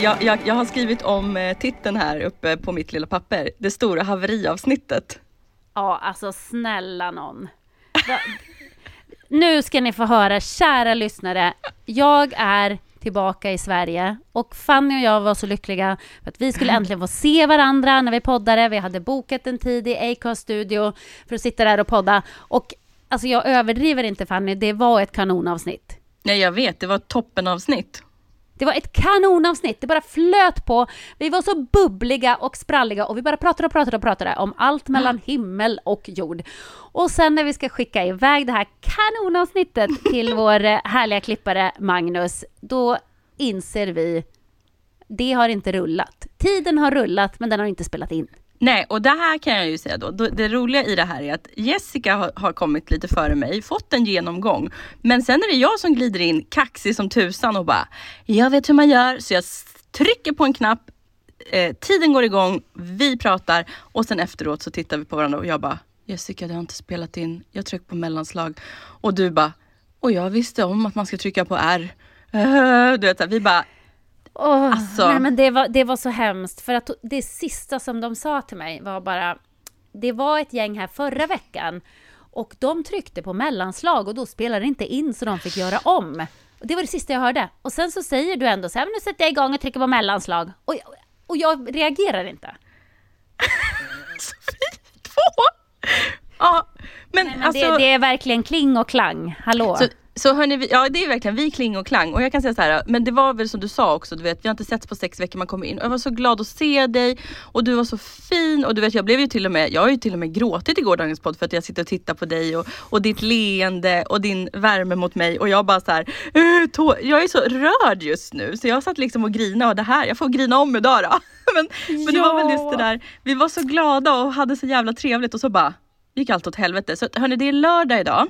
Jag, jag, jag har skrivit om eh, titeln här uppe på mitt lilla papper. Det stora haveriavsnittet. Ja, alltså snälla någon. Nu ska ni få höra, kära lyssnare. Jag är tillbaka i Sverige och Fanny och jag var så lyckliga för att vi skulle äntligen få se varandra när vi poddade. Vi hade bokat en tid i Acast studio för att sitta där och podda. Och alltså jag överdriver inte Fanny, det var ett kanonavsnitt. Nej, jag vet, det var ett toppenavsnitt. Det var ett kanonavsnitt, det bara flöt på. Vi var så bubbliga och spralliga och vi bara pratade och pratade och pratade om allt mellan himmel och jord. Och sen när vi ska skicka iväg det här kanonavsnittet till vår eh, härliga klippare Magnus, då inser vi, det har inte rullat. Tiden har rullat, men den har inte spelat in. Nej, och det här kan jag ju säga då. Det roliga i det här är att Jessica har, har kommit lite före mig, fått en genomgång. Men sen är det jag som glider in kaxig som tusan och bara, jag vet hur man gör. Så jag trycker på en knapp, eh, tiden går igång, vi pratar och sen efteråt så tittar vi på varandra och jag bara, Jessica det har inte spelat in, jag trycker på mellanslag. Och du bara, och jag visste om att man ska trycka på R. Du vet, så här, vi bara, Åh, Alltså. nej, men det var, det var så hemskt, för att det sista som de sa till mig var bara, det var ett gäng här förra veckan och de tryckte på mellanslag och då spelade det inte in så de fick göra om. Och det var det sista jag hörde. Och sen så säger du ändå så här, "Men nu sätter jag igång och trycker på mellanslag. Och, jag- och jag reagerar inte. så vi två. Ja, men, Men alltså. det, det är verkligen kling och klang. Hallå? Så, så hörni, ja det är verkligen vi kling och klang. Och jag kan säga så här, men det var väl som du sa också, du vet vi har inte setts på sex veckor, man kommer in. Och jag var så glad att se dig. Och du var så fin. Och du vet jag blev ju till och med, jag har ju till och med gråtit i gårdagens podd för att jag sitter och tittar på dig och, och ditt leende och din värme mot mig. Och jag bara så här, "Eh, jag är så rörd just nu. Så jag satt liksom och grina och det här, jag får grina om idag då. men, men det var väl just det där, vi var så glada och hade så jävla trevligt och så bara gick allt åt helvete. Så hörni det är lördag idag.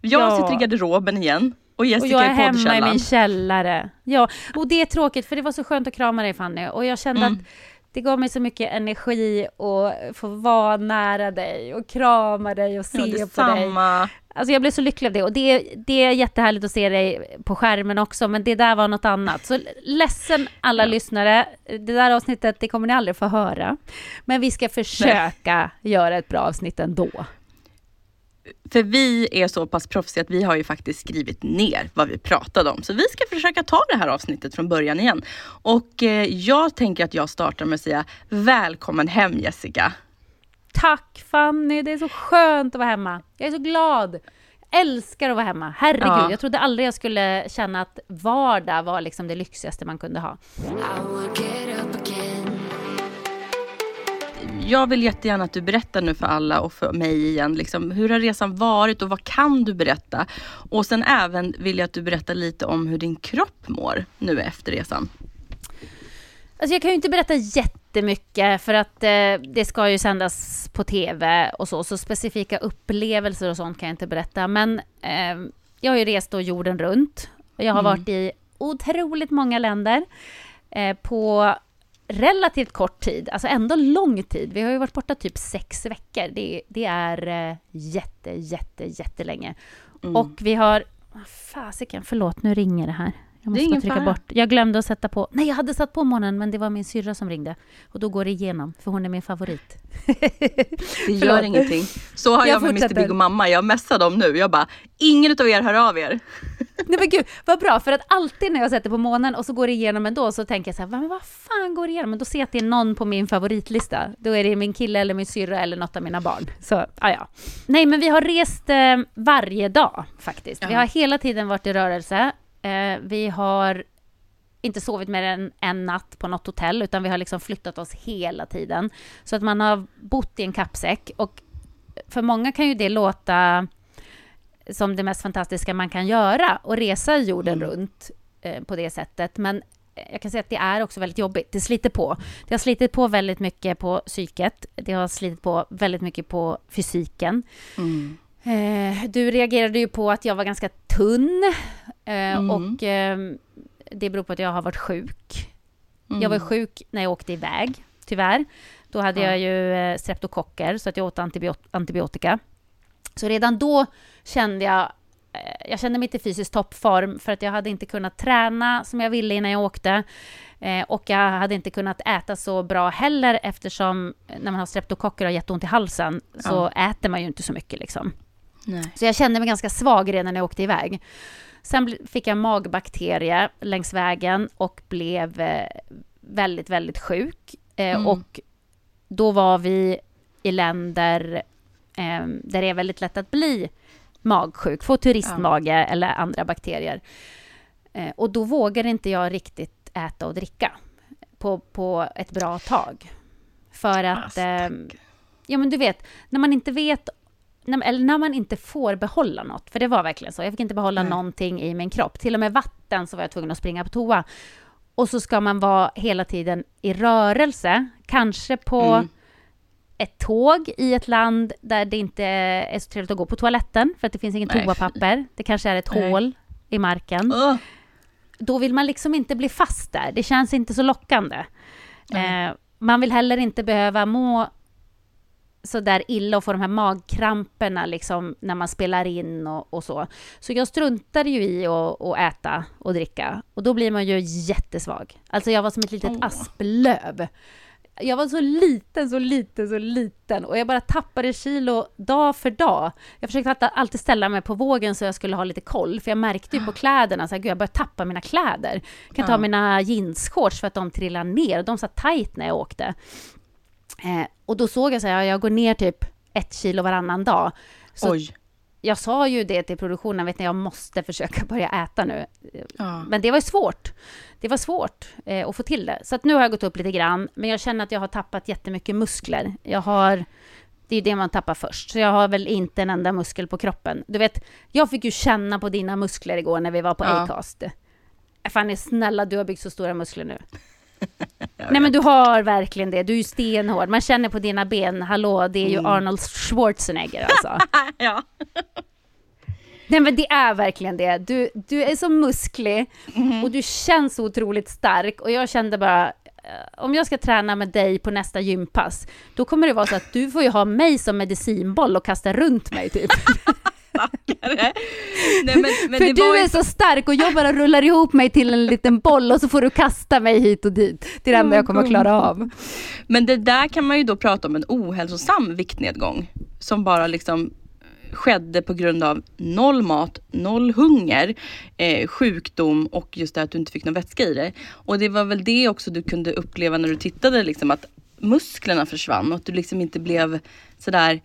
Jag Ja. sitter i garderoben igen och Och Jessica jag är i hemma i min källare. Ja, och det är tråkigt för det var så skönt att krama dig Fanny. Och jag kände Mm. att det gav mig så mycket energi att få vara nära dig och krama dig och se Ja, på dig. detsamma. Alltså jag blev så lycklig av det och det, det är jättehärligt att se dig på skärmen också men det där var något annat. Så ledsen alla lyssnare, det där avsnittet det kommer ni aldrig få höra. Men vi ska försöka göra ett bra avsnitt ändå. För vi är så pass proffsiga att vi har ju faktiskt skrivit ner vad vi pratade om. Så vi ska försöka ta det här avsnittet från början igen. Och eh, jag tänker att jag startar med att säga välkommen hem Jessica. Tack Fanny, det är så skönt att vara hemma. Jag är så glad. Jag älskar att vara hemma. Herregud, Ja. jag trodde aldrig jag skulle känna att vardag var liksom det lyxigaste man kunde ha. Jag vill jättegärna att du berättar nu för alla och för mig igen. Liksom, hur har resan varit och vad kan du berätta? Och sen även vill jag att du berättar lite om hur din kropp mår nu efter resan. Alltså jag kan ju inte berätta jättemycket för att eh, det ska ju sändas på tv och så, så specifika upplevelser och sånt kan jag inte berätta. Men eh, jag har ju rest då jorden runt. Jag har mm. varit i otroligt många länder eh, på relativt kort tid, alltså ändå lång tid. Vi har ju varit borta typ sex veckor. Det, det är eh, jätte, jätte, jättelänge. Mm. Och vi har... Fasiken, förlåt, nu ringer det här. Jag måste är trycka fara. bort. Jag glömde att sätta på... Nej, jag hade satt på morgonen, men det var min syrra som ringde. Och då går det igenom, för hon är min favorit. det gör ingenting. Så har jag, jag med Mr Big och mamma. Jag messar dem nu. Jag bara, ingen av er hör av er. Nej men gud, vad bra, för att alltid när jag sätter på månen och så går det igenom ändå så tänker jag så här, men vad fan går det igenom? Men då ser jag att det är någon på min favoritlista. Då är det min kille eller min syrra eller något av mina barn. Så, ah, ja. Nej men vi har rest eh, varje dag faktiskt. Vi har hela tiden varit i rörelse. Eh, vi har inte sovit mer än en natt på något hotell, utan vi har liksom flyttat oss hela tiden. Så att man har bott i en kappsäck och för många kan ju det låta som det mest fantastiska man kan göra och resa jorden mm. runt eh, på det sättet. Men jag kan säga att det är också väldigt jobbigt. Det sliter på. Det har slitit på väldigt mycket på psyket. Det har slitit på väldigt mycket på fysiken. Mm. Eh, du reagerade ju på att jag var ganska tunn eh, mm. och eh, det beror på att jag har varit sjuk. Mm. Jag var mm. sjuk när jag åkte iväg, tyvärr. Då hade ja. jag ju streptokocker så att jag åt antibiot antibiotika. Så redan då kände jag jag kände mig inte i fysisk toppform för att jag hade inte kunnat träna som jag ville innan jag åkte. Och jag hade inte kunnat äta så bra heller eftersom när man har streptokocker och jätteont i halsen så ja. äter man ju inte så mycket liksom. Nej. Så jag kände mig ganska svag redan när jag åkte iväg. Sen fick jag magbakterie längs vägen och blev eh, väldigt, väldigt sjuk. Mm. Och då var vi i länder eh, där det är väldigt lätt att bli magsjuk, få turistmage ja. eller andra bakterier. Eh, och då vågade inte jag riktigt äta och dricka på, på ett bra tag. För att... Eh, ja, men du vet, när man inte vet eller när man inte får behålla något, för det var verkligen så. Jag fick inte behålla Nej. någonting i min kropp. Till och med vatten så var jag tvungen att springa på toa. Och så ska man vara hela tiden i rörelse, kanske på mm ett tåg i ett land där det inte är så trevligt att gå på toaletten för att det finns ingen Nej. toapapper. Det kanske är ett Nej. hål i marken. Uh. Då vill man liksom inte bli fast där. Det känns inte så lockande. Eh, man vill heller inte behöva må så där illa och få de här magkramperna liksom när man spelar in och, och så. Så jag struntade ju i att äta och dricka och då blir man ju jättesvag. Alltså jag var som ett litet oh. asplöv jag var så liten, så liten, så liten och jag bara tappade kilo dag för dag. Jag försökte alltid ställa mig på vågen så jag skulle ha lite koll, för jag märkte ju på kläderna så här, gud, jag börjar tappa mina kläder. Jag kan ta ja. mina jeansshorts för att de trillar ner och de satt tight när jag åkte. Eh, och då såg jag så här, jag går ner typ ett kilo varannan dag. Så Oj jag sa ju det till produktionen, vet ni, jag måste försöka börja äta nu. Ja. Men det var svårt. Det var svårt eh, att få till det. Så att nu har jag gått upp lite grann, men jag känner att jag har tappat jättemycket muskler. Jag har... Det är det man tappar först, så jag har väl inte en enda muskel på kroppen. Du vet, jag fick ju känna på dina muskler igår när vi var på ja. Acast. Fanny, snälla, du har byggt så stora muskler nu. Nej men du har verkligen det, du är ju stenhård. Man känner på dina ben, hallå, det är ju mm. Arnold Schwarzenegger alltså. ja. Nej men det är verkligen det. Du, du är så musklig mm. och du känns så otroligt stark och jag kände bara eh, om jag ska träna med dig på nästa gympass, då kommer det vara så att du får ju ha mig som medicinboll och kasta runt mig typ. Nej, men, men För du är så stark och jag bara rullar ihop mig till en liten boll och så får du kasta mig hit och dit. Det är det enda jag kommer att klara av. Men det där kan man ju då prata om en ohälsosam viktnedgång som bara liksom skedde på grund av noll mat, noll hunger, eh, sjukdom och just det att du inte fick någon vätska i det. Och det var väl det också du kunde uppleva när du tittade liksom att musklerna försvann och att du liksom inte blev sådär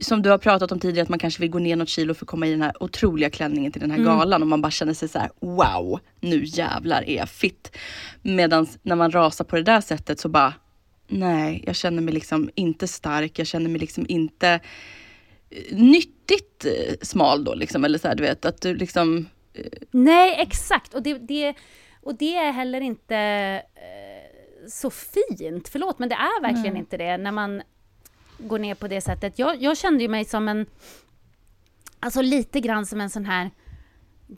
som du har pratat om tidigare, att man kanske vill gå ner något kilo för att komma i den här otroliga klänningen till den här mm. galan och man bara känner sig så här: wow, nu jävlar är jag fit. Medan när man rasar på det där sättet så bara Nej, jag känner mig liksom inte stark. Jag känner mig liksom inte eh, nyttigt eh, smal då liksom. Eller så här, du vet att du liksom... Nej, exakt. Och det, det, och det är heller inte eh, så fint. Förlåt, men det är verkligen Nej. inte det när man går ner på det sättet. Jag, jag kände ju mig som en... Alltså lite grann som en sån här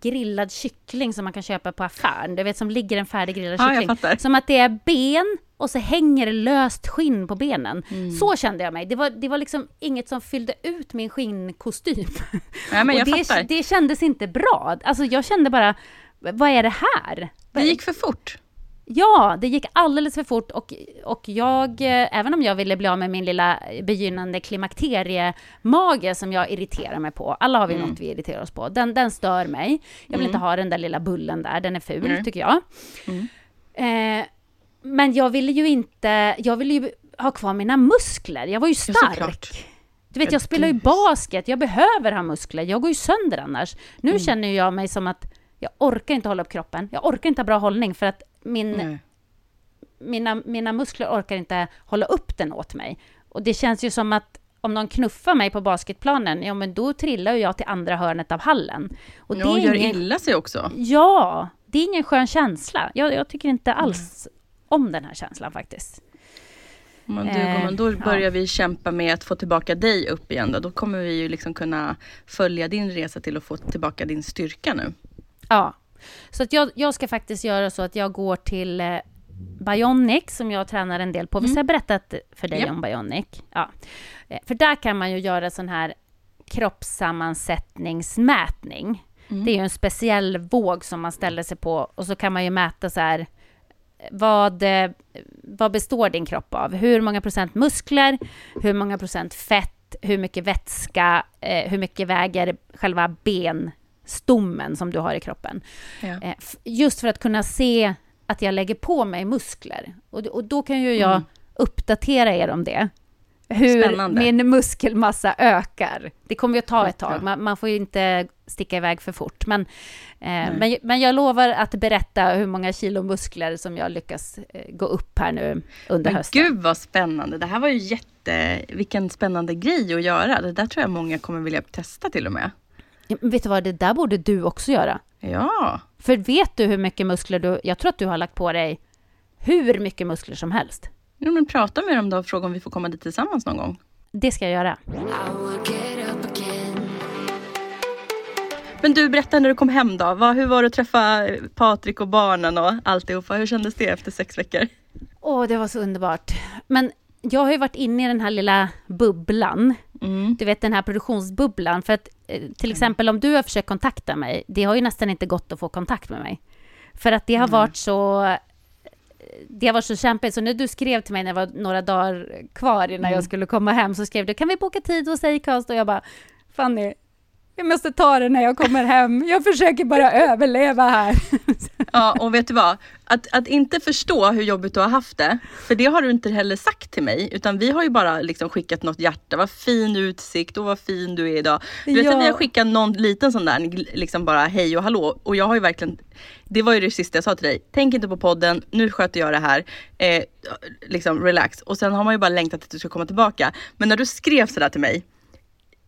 grillad kyckling som man kan köpa på affären. Du vet som ligger en färdig grillad Ja, kyckling. Som att det är ben och så hänger det löst skinn på benen. Mm. Så kände jag mig. Det var, det var liksom inget som fyllde ut min skinnkostym. Nej, men och jag det, fattar. det kändes inte bra. Alltså jag kände bara, vad är det här? Det gick för fort. Ja, det gick alldeles för fort och, och jag, eh, även om jag ville bli av med min lilla begynnande klimakteriemage som jag irriterar mig på, alla har vi något vi irriterar oss på, den, den stör mig. Jag vill inte ha den där lilla bullen där, den är ful Mm. tycker jag. Eh, men jag ville ju inte, jag ville ju ha kvar mina muskler, jag var ju Ja, stark. Du vet, Ja, jag spelar ju basket, jag behöver ha muskler, jag går ju sönder annars. Nu Mm. känner jag mig som att jag orkar inte hålla upp kroppen, jag orkar inte ha bra hållning för att min mina, mina muskler orkar inte hålla upp den åt mig. Och det känns ju som att om någon knuffar mig på basketplanen, ja men då trillar jag till andra hörnet av hallen. Och Ja, och gör ingen, illa sig också. Ja, det är ingen skön känsla. Jag, jag tycker inte alls om den här känslan faktiskt. Men du, Eh, då ja. börjar vi kämpa med att få tillbaka dig upp igen. Då, då kommer vi ju liksom kunna följa din resa till att få tillbaka din styrka nu. Ja, så att jag, jag ska faktiskt göra så att jag går till eh, Bionic som jag tränar en del på. Visst har jag berättat för dig Ja. om Bionic? Ja. Eh, För där kan man ju göra sån här kroppssammansättningsmätning. Det är ju en speciell våg som man ställer sig på och så kan man ju mäta så här vad, eh, vad består din kropp av? Hur många procent muskler? Hur många procent fett? Hur mycket vätska? Eh, hur mycket väger själva benstommen som du har i kroppen? Ja. Eh, just för att kunna se att jag lägger på mig muskler. Och, och då kan ju jag Mm. uppdatera er om det. Hur Spännande. min muskelmassa ökar. Det kommer ju att ta ett tag. Man, man får ju inte sticka iväg för fort. Men, eh, men, men jag lovar att berätta hur många kilo muskler som jag lyckas eh, gå upp här nu under Men hösten. gud vad spännande. Det här var ju jätte... Vilken spännande grej att göra. Det där tror jag många kommer vilja testa till och med. Ja, Vet du vad, det där borde du också göra. Ja. För vet du hur mycket muskler du... Jag tror att du har lagt på dig hur mycket muskler som helst. ja men prata med dem då och fråga om vi får komma dit tillsammans någon gång. Det ska jag göra. Men du, berätta när du kom hem då. Vad, hur var det att träffa Patrik och barnen och alltihopa? Hur kändes det efter sex veckor? Åh, det var så underbart. Men jag har ju varit inne i den här lilla bubblan. Mm. Du vet den här produktionsbubblan. För att eh, till exempel om du har försökt kontakta mig, det har ju nästan inte gått att få kontakt med mig. För att det har varit så... eh, Det har varit så kämpigt. Så när du skrev till mig när det var några dagar kvar innan jag skulle komma hem, så skrev du kan vi boka tid hos Acast? Och jag bara, Fanny, jag måste ta det när jag kommer hem. Jag försöker bara överleva här. Ja, och vet du vad? Att, att inte förstå hur jobbigt du har haft det, för det har du inte heller sagt till mig, utan vi har ju bara liksom skickat något hjärta, vad fin utsikt och vad fin du är idag. Du vet Ja. att vi har skickat någon liten sån där, liksom bara hej och hallå, och jag har ju verkligen, det var ju det sista jag sa till dig, tänk inte på podden, nu sköter jag det här, eh, liksom relax. Och sen har man ju bara längtat att du ska komma tillbaka. Men när du skrev sådär till mig,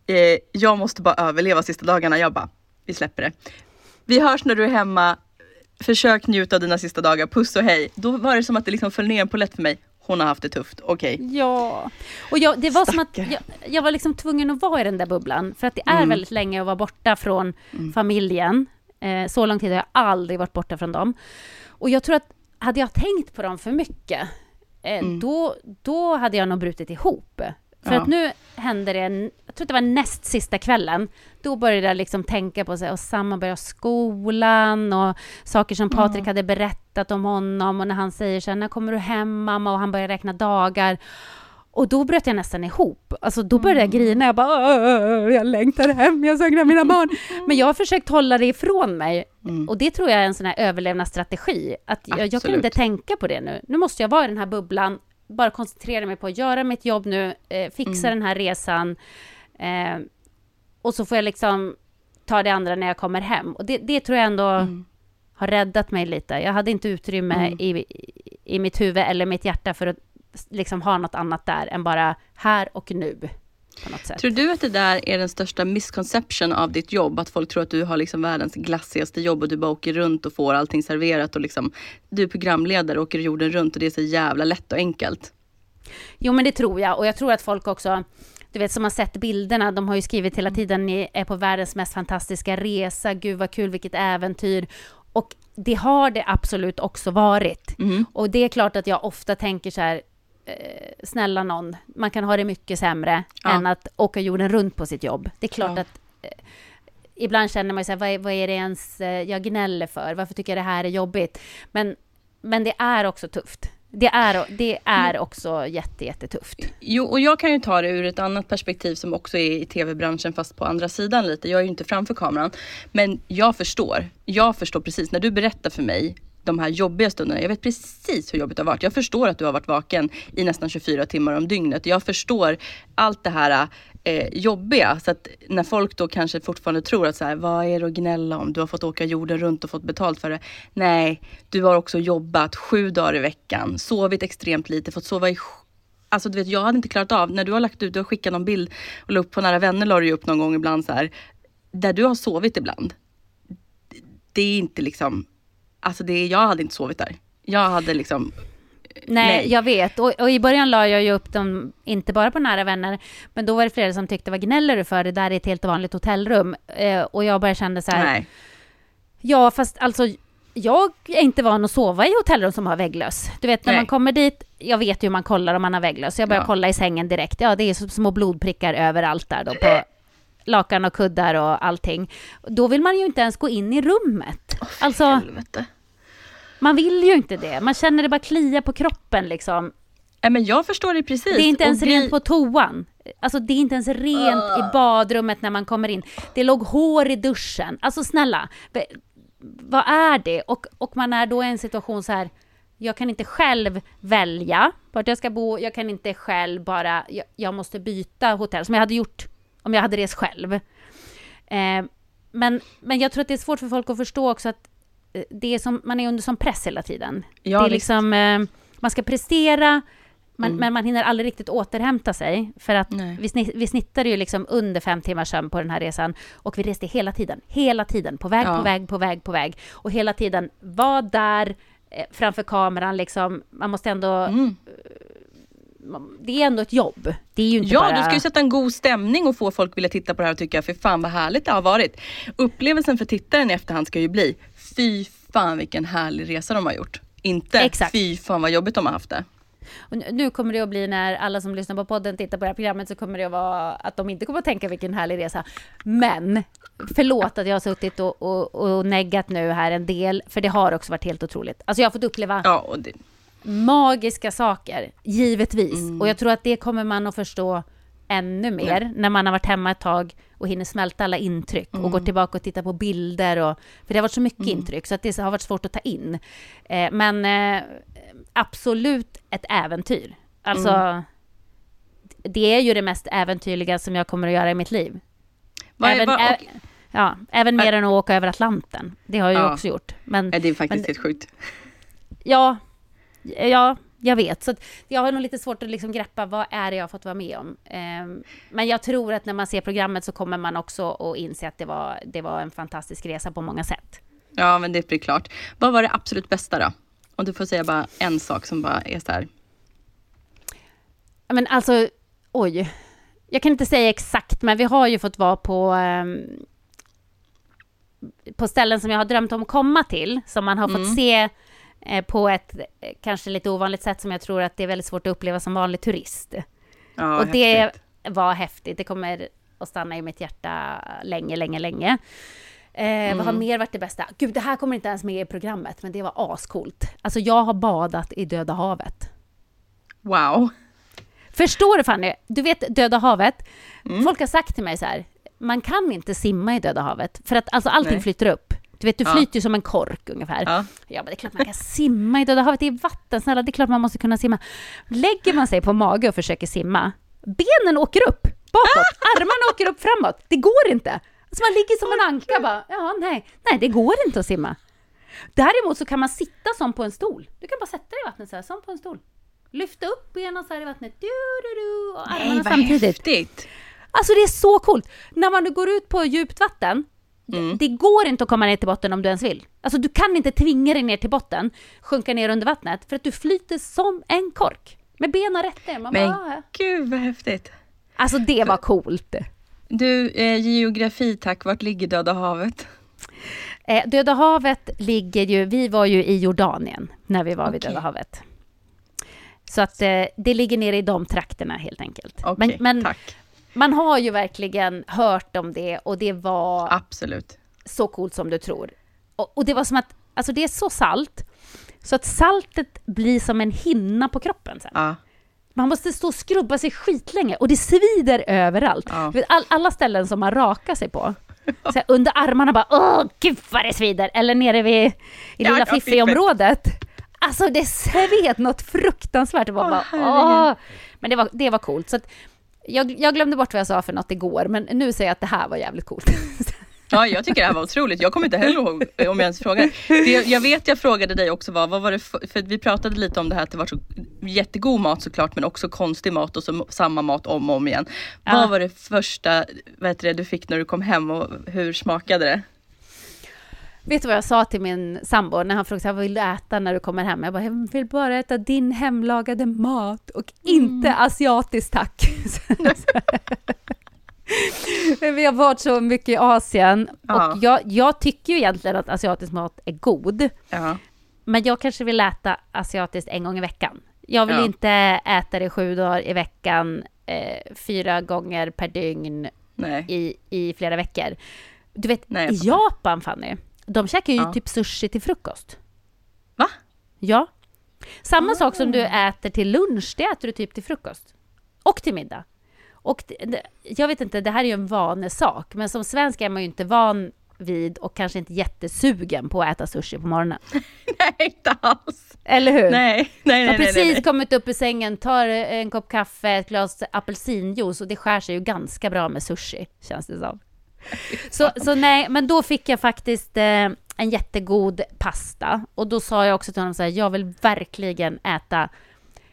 eh, jag måste bara överleva sista dagarna, jag bara, vi släpper det. Vi hörs när du är hemma, försök njuta av dina sista dagar, puss och hej. Då var det som att det liksom föll ner en polett för mig. Hon har haft det tufft, okej. Ja, och jag, det var som att Stackare. jag, jag var liksom tvungen att vara i den där bubblan. För att det är väldigt länge att vara borta från familjen. Eh, så lång tid har jag aldrig varit borta från dem. Och jag tror att hade jag tänkt på dem för mycket, eh, då, då hade jag nog brutit ihop. För Ja. att nu hände det, jag tror det var näst sista kvällen, då började jag liksom tänka på sig och samma började skolan och saker som Patrik hade berättat om honom och när han säger så här, när kommer du hem mamma? Och han börjar räkna dagar. Och då bröt jag nästan ihop. Alltså då började jag grina. Jag bara, "Åh, jag längtar hem, jag saknar mina barn. Men jag har försökt hålla det ifrån mig. Och det tror jag är en sån här överlevnadsstrategi. Att jag, jag kan inte tänka på det nu. Nu måste jag vara i den här bubblan, bara koncentrera mig på att göra mitt jobb nu, eh, fixa den här resan. Eh, och så får jag liksom ta det andra när jag kommer hem. Och det, det tror jag ändå har räddat mig lite. Jag hade inte utrymme i, i mitt huvud eller mitt hjärta för att liksom ha något annat där än bara här och nu. Tror du att det där är den största misconception av ditt jobb? Att folk tror att du har liksom världens glassigaste jobb och du bara åker runt och får allting serverat och liksom du är programledare och åker jorden runt och det är så jävla lätt och enkelt. Jo men det tror jag och jag tror att folk också du vet som har sett bilderna, de har ju skrivit hela tiden, ni är på världens mest fantastiska resa, gud vad kul, vilket äventyr. Och det har det absolut också varit. Mm. Och det är klart att jag ofta tänker så här, eh, snälla någon, man kan ha det mycket sämre Ja. än att åka jorden runt på sitt jobb. Det är klart Ja. att eh, ibland känner man ju så här, vad, är- vad är det ens eh, jag gnäller för? Varför tycker jag det här är jobbigt? Men, men det är också tufft. Det är, det är också jätte, jättetufft. Jo, och jag kan ju ta det ur ett annat perspektiv som också är i tv-branschen fast på andra sidan lite. Jag är ju inte framför kameran. Men jag förstår. Jag förstår precis när du berättar för mig de här jobbiga stunderna. Jag vet precis hur jobbigt det har varit. Jag förstår att du har varit vaken i nästan 24 timmar om dygnet. Jag förstår allt det här eh, jobbiga. Så att när folk då kanske fortfarande tror att så här, vad är det att gnälla om? Du har fått åka jorden runt och fått betalt för det. Nej, du har också jobbat sju dagar i veckan, sovit extremt lite, fått sova i Alltså du vet, jag hade inte klarat av, när du har lagt ut, du har skickat någon bild och la upp på nära vänner la du upp någon gång ibland så här. Där du har sovit ibland. Det är inte liksom, alltså det, jag hade inte sovit där. Jag hade liksom, Nej, Nej. jag vet. Och, och i början la jag ju upp dem, inte bara på nära vänner, men då var det flera som tyckte, vad gnäller du för? Det där är ett helt vanligt hotellrum. Eh, och jag bara kände så här, nej. ja fast alltså, jag är inte van att sova i hotellrum som har vägglös. Du vet, när Nej. man kommer dit, jag vet ju hur man kollar om man har vägglös, så jag börjar Ja. kolla i sängen direkt. Ja, det är små blodprickar överallt där då, på lakan och kuddar och allting. Då vill man ju inte ens gå in i rummet. alltså, Helvete. man vill ju inte det. Man känner det bara klia på kroppen liksom. Nej men jag förstår det precis. Det är inte ens grej- rent på toan. Alltså det är inte ens rent i badrummet när man kommer in. Det låg hår i duschen. Alltså snälla, vad är det? Och, och man är då i en situation så här, jag kan inte själv välja vart jag ska bo, jag kan inte själv bara, jag, jag måste byta hotell som jag hade gjort om jag hade rest själv. Eh, men, men jag tror att det är svårt för folk att förstå också att eh, det är som, man är under som press hela tiden. Ja, det är liksom, eh, man ska prestera, man, men man hinner aldrig riktigt återhämta sig. För att Nej. vi, snitt, vi snittade ju liksom under fem timmars sömn på den här resan. Och vi reste hela tiden, hela tiden, på väg, Ja. på väg, på väg, på väg. Och hela tiden var där eh, framför kameran liksom. Man måste ändå... Mm. Det är ändå ett jobb. Det är ju inte Ja, bara... du ska ju sätta en god stämning och få folk att vilja titta på det här och tycka, för fan vad härligt det har varit. Upplevelsen för tittaren i efterhand ska ju bli, fy fan vilken härlig resa de har gjort. Inte Exakt. fy fan vad jobbigt de har haft det. Och nu- kommer det att bli när alla som lyssnar på podden tittar på det här programmet så kommer det att vara att de inte kommer att tänka vilken härlig resa. Men förlåt att jag har suttit och, och, och neggat nu här en del, för det har också varit helt otroligt. Alltså jag har fått uppleva Ja, och det, magiska saker, givetvis. Mm. Och jag tror att det kommer man att förstå ännu mer när man har varit hemma ett tag och hinner smälta alla intryck och Mm. går tillbaka och tittar på bilder. Och, för det har varit så mycket intryck så att det har varit svårt att ta in. Eh, men eh, absolut ett äventyr. Alltså, Mm. det är ju det mest äventyrliga som jag kommer att göra i mitt liv. vad är, även, vad, ä- och, ja, även mer än att åka över Atlanten. Det har jag ju Ja. också gjort. Men, det är faktiskt men- helt sjukt. Ja, ja, jag vet. Så jag har nog lite svårt att liksom greppa vad är det jag fått vara med om. Ehm, men jag tror att när man ser programmet så kommer man också att inse att det var, det var en fantastisk resa på många sätt. Ja, men det blir klart. Vad var det absolut bästa då? Om du får säga bara en sak som bara är så här. Men alltså, oj. Jag kan inte säga exakt, men vi har ju fått vara på, ehm, på ställen som jag har drömt om att komma till, som man har fått se på ett eh, kanske lite ovanligt sätt som jag tror att det är väldigt svårt att uppleva som vanlig turist. Ja, och det häftigt. var häftigt. Det kommer att stanna i mitt hjärta länge, länge, länge. Eh, Vad har mer varit det bästa? Gud, det här kommer inte ens med i programmet, men det var ascoolt. Alltså, jag har badat i Döda havet. Wow. Förstår du Fanny? Du vet Döda havet. Mm. Folk har sagt till mig så här, man kan inte simma i Döda havet, för att alltså, allting Nej. flyter upp. Du vet, du Ja. flyter ju som en kork ungefär. Ja. Ja, men det är klart man kan simma i Döda havet. Det är vatten, snälla. Det är klart man måste kunna simma. Lägger man sig på mage och försöker simma, benen åker upp bakåt, armarna åker upp framåt. Det går inte. Alltså man ligger som en anka bara, ja, nej, nej, det går inte att simma. Däremot så kan man sitta som på en stol. Du kan bara sätta dig i vattnet så här, som på en stol. Lyfta upp benen så här i vattnet. Du, du, du, och Nej, armarna vad samtidigt. häftigt! Alltså det är så coolt! När man går ut på djupt vatten, Mm. det går inte att komma ner till botten om du ens vill. Alltså du kan inte tvinga dig ner till botten, sjunka ner under vattnet, för att du flyter som en kork. Med benen rätt ner. Man Men bara, "Ah." gud vad häftigt! Alltså det var coolt. Du, eh, geografi tack, vart ligger Döda havet? Eh, Döda havet ligger ju, vi var ju i Jordanien när vi var vid Okej. Döda havet. Så att eh, det ligger nere i de trakterna helt enkelt. Okej, men men tack. Man har ju verkligen hört om det och det var Absolut. så coolt som du tror. Och, och det var som att, alltså det är så salt, så att saltet blir som en hinna på kroppen sen. Ja. Man måste stå och skrubba sig skitlänge och det svider överallt. Ja. All, alla ställen som man rakar sig på. Så här, under armarna bara åh gud vad det svider! Eller nere vid i Ja, lilla ja, Fiffi-området. Alltså det sved något fruktansvärt. Det var bara, åh. Men det var, det var coolt. Så att, jag, jag glömde bort vad jag sa för något igår, men nu säger jag att det här var jävligt coolt. Ja, jag tycker det här var otroligt. Jag kommer inte heller ihåg om jag ens frågade. Det, jag vet jag frågade dig också vad, vad var det för, för vi pratade lite om det här att det var så jättegod mat såklart men också konstig mat och så samma mat om och om igen. Ja. Vad var det första vad heter det, du fick när du kom hem och hur smakade det? Vet du vad jag sa till min sambo när han frågade vad vill du äta när du kommer hem? Jag bara, jag vill bara äta din hemlagade mat och inte Mm. asiatiskt tack. Vi har varit så mycket i Asien Ja. och jag, jag tycker ju egentligen att asiatisk mat är god. Ja. Men jag kanske vill äta asiatiskt en gång i veckan. Jag vill Ja. inte äta det sju dagar i veckan, eh, fyra gånger per dygn i, i flera veckor. Du vet, Nej, i. Japan Fanny, de käkar ju Ja. typ sushi till frukost. Va? Ja. Samma sak som Ah. du äter till lunch, det äter du typ till frukost. Och till middag. Och det, jag vet inte, det här är ju en vanesak, men som svensk är man ju inte van vid och kanske inte jättesugen på att äta sushi på morgonen. Nej, inte alls. Eller hur? Nej, nej, nej. Har precis nej, nej. kommit upp ur sängen, tar en kopp kaffe, ett glas apelsinjuice och det skär sig ju ganska bra med sushi, känns det som. Så, så nej, men då fick jag faktiskt eh, en jättegod pasta. Och då sa jag också till honom så här, jag vill verkligen äta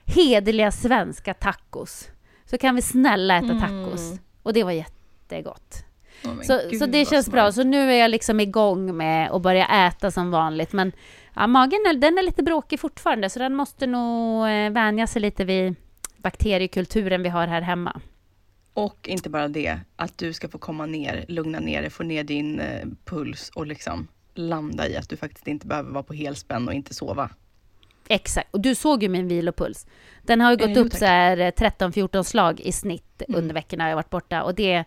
hederliga svenska tacos. Så kan vi snälla äta tacos. Och det var jättegott. Men Så, gud, så det känns bra. smart. Så nu är jag liksom igång med att börja äta som vanligt. Men ja, magen är, den är lite bråkig fortfarande, så den måste nog eh, vänja sig lite vid bakteriekulturen vi har här hemma. Och inte bara det, att du ska få komma ner, lugna ner dig, få ner din eh, puls och liksom landa i att du faktiskt inte behöver vara på helspänn och inte sova. Exakt. Och du såg ju min vilopuls. Den har ju gått Eh, jo, upp tack. så här eh, 13-14 slag i snitt Mm. under veckorna jag varit borta. Och det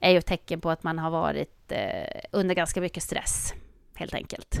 är ju ett tecken på att man har varit eh, under ganska mycket stress, helt enkelt.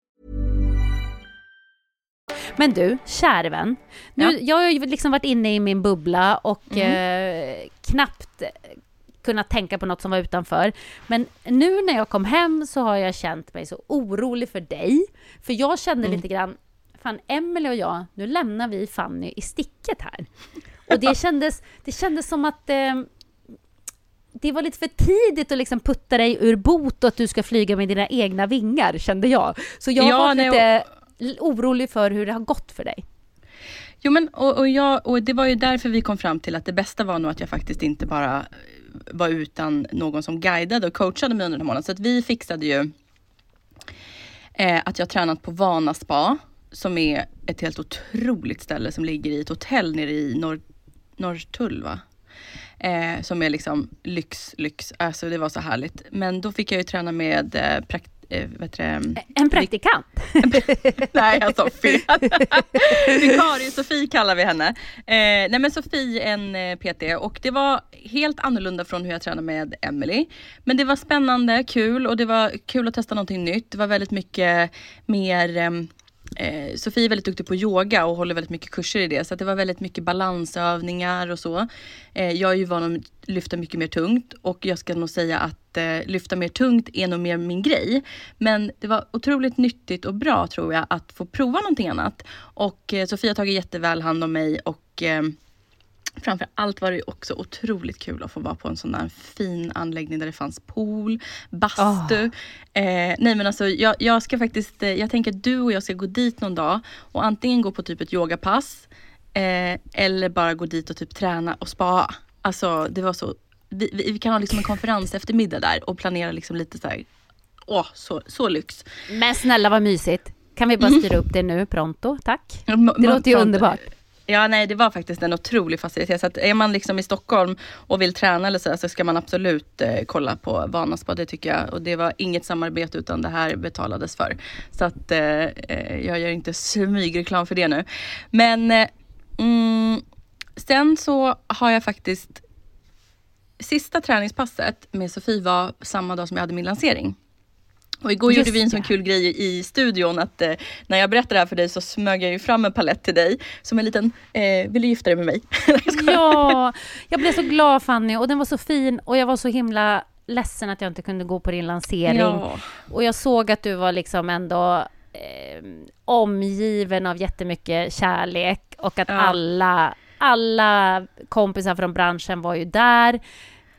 Men du, käre vän. Nu, Ja. Jag har ju liksom varit inne i min bubbla och eh, knappt kunnat tänka på något som var utanför. Men nu när jag kom hem så har jag känt mig så orolig för dig. För jag kände Mm. lite grann, fan Emelie och jag, nu lämnar vi Fanny i sticket här. Och det kändes, det kändes som att eh, det var lite för tidigt att liksom putta dig ur bot och att du ska flyga med dina egna vingar, kände jag. Så jag Ja, var nej, lite l- orolig för hur det har gått för dig. Jo men och, och, jag, och det var ju därför vi kom fram till att det bästa var nog att jag faktiskt inte bara eh, var utan någon som guidade och coachade mig under den här månaden. Så att vi fixade ju eh, att jag tränat på Vana Spa som är ett helt otroligt ställe som ligger i ett hotell nere i Norr, Norrtull va? Eh, som är liksom lyx, lyx. Alltså det var så härligt. Men då fick jag ju träna med eh, prakt, eh, heter det? En praktikant. Nej, jag sa fel. Vikarie Sofie kallar vi henne. Eh, nej men Sofie en eh, PT och det var helt annorlunda från hur jag tränade med Emily. Men det var spännande, kul och det var kul att testa någonting nytt. Det var väldigt mycket mer ehm, Eh, Sofie är väldigt duktig på yoga och håller väldigt mycket kurser i det. Så att det var väldigt mycket balansövningar och så. Eh, jag är ju van att lyfta mycket mer tungt och jag ska nog säga att eh, lyfta mer tungt är nog mer min grej. Men det var otroligt nyttigt och bra tror jag att få prova någonting annat. Och eh, Sofie har tagit jätteväl hand om mig och eh, Framför allt var det också otroligt kul att få vara på en sån där fin anläggning där det fanns pool, bastu. Eh, nej men alltså jag, jag ska faktiskt, eh, jag tänker att du och jag ska gå dit någon dag och antingen gå på typ ett yogapass eh, eller bara gå dit och typ träna och spa. Alltså det var så, vi, vi, vi kan ha liksom en konferens eftermiddag där och planera liksom lite så här, åh så, så lyx. Men snälla vad mysigt. Kan vi bara styra upp det nu pronto, tack? Mm. Det låter ju underbart. Ja, nej, det var faktiskt en otrolig facilitet. Så att är man liksom i Stockholm och vill träna eller så, så ska man absolut eh, kolla på Vanaspa. Det tycker jag. Och det var inget samarbete utan det här betalades för. Så att eh, eh, jag gör inte smygreklam för det nu. Men eh, mm, sen så har jag faktiskt Sista träningspasset med Sofie var samma dag som jag hade min lansering. Och igår Just gjorde vi en sån kul grej i studion att eh, när jag berättade det här för dig så smög jag ju fram en palett till dig som en liten, eh, vill du gifta dig med mig? Ja, jag blev så glad Fanny och den var så fin och jag var så himla ledsen att jag inte kunde gå på din lansering. Ja. Och jag såg att du var liksom ändå eh, omgiven av jättemycket kärlek och att Ja. alla, alla kompisar från branschen var ju där.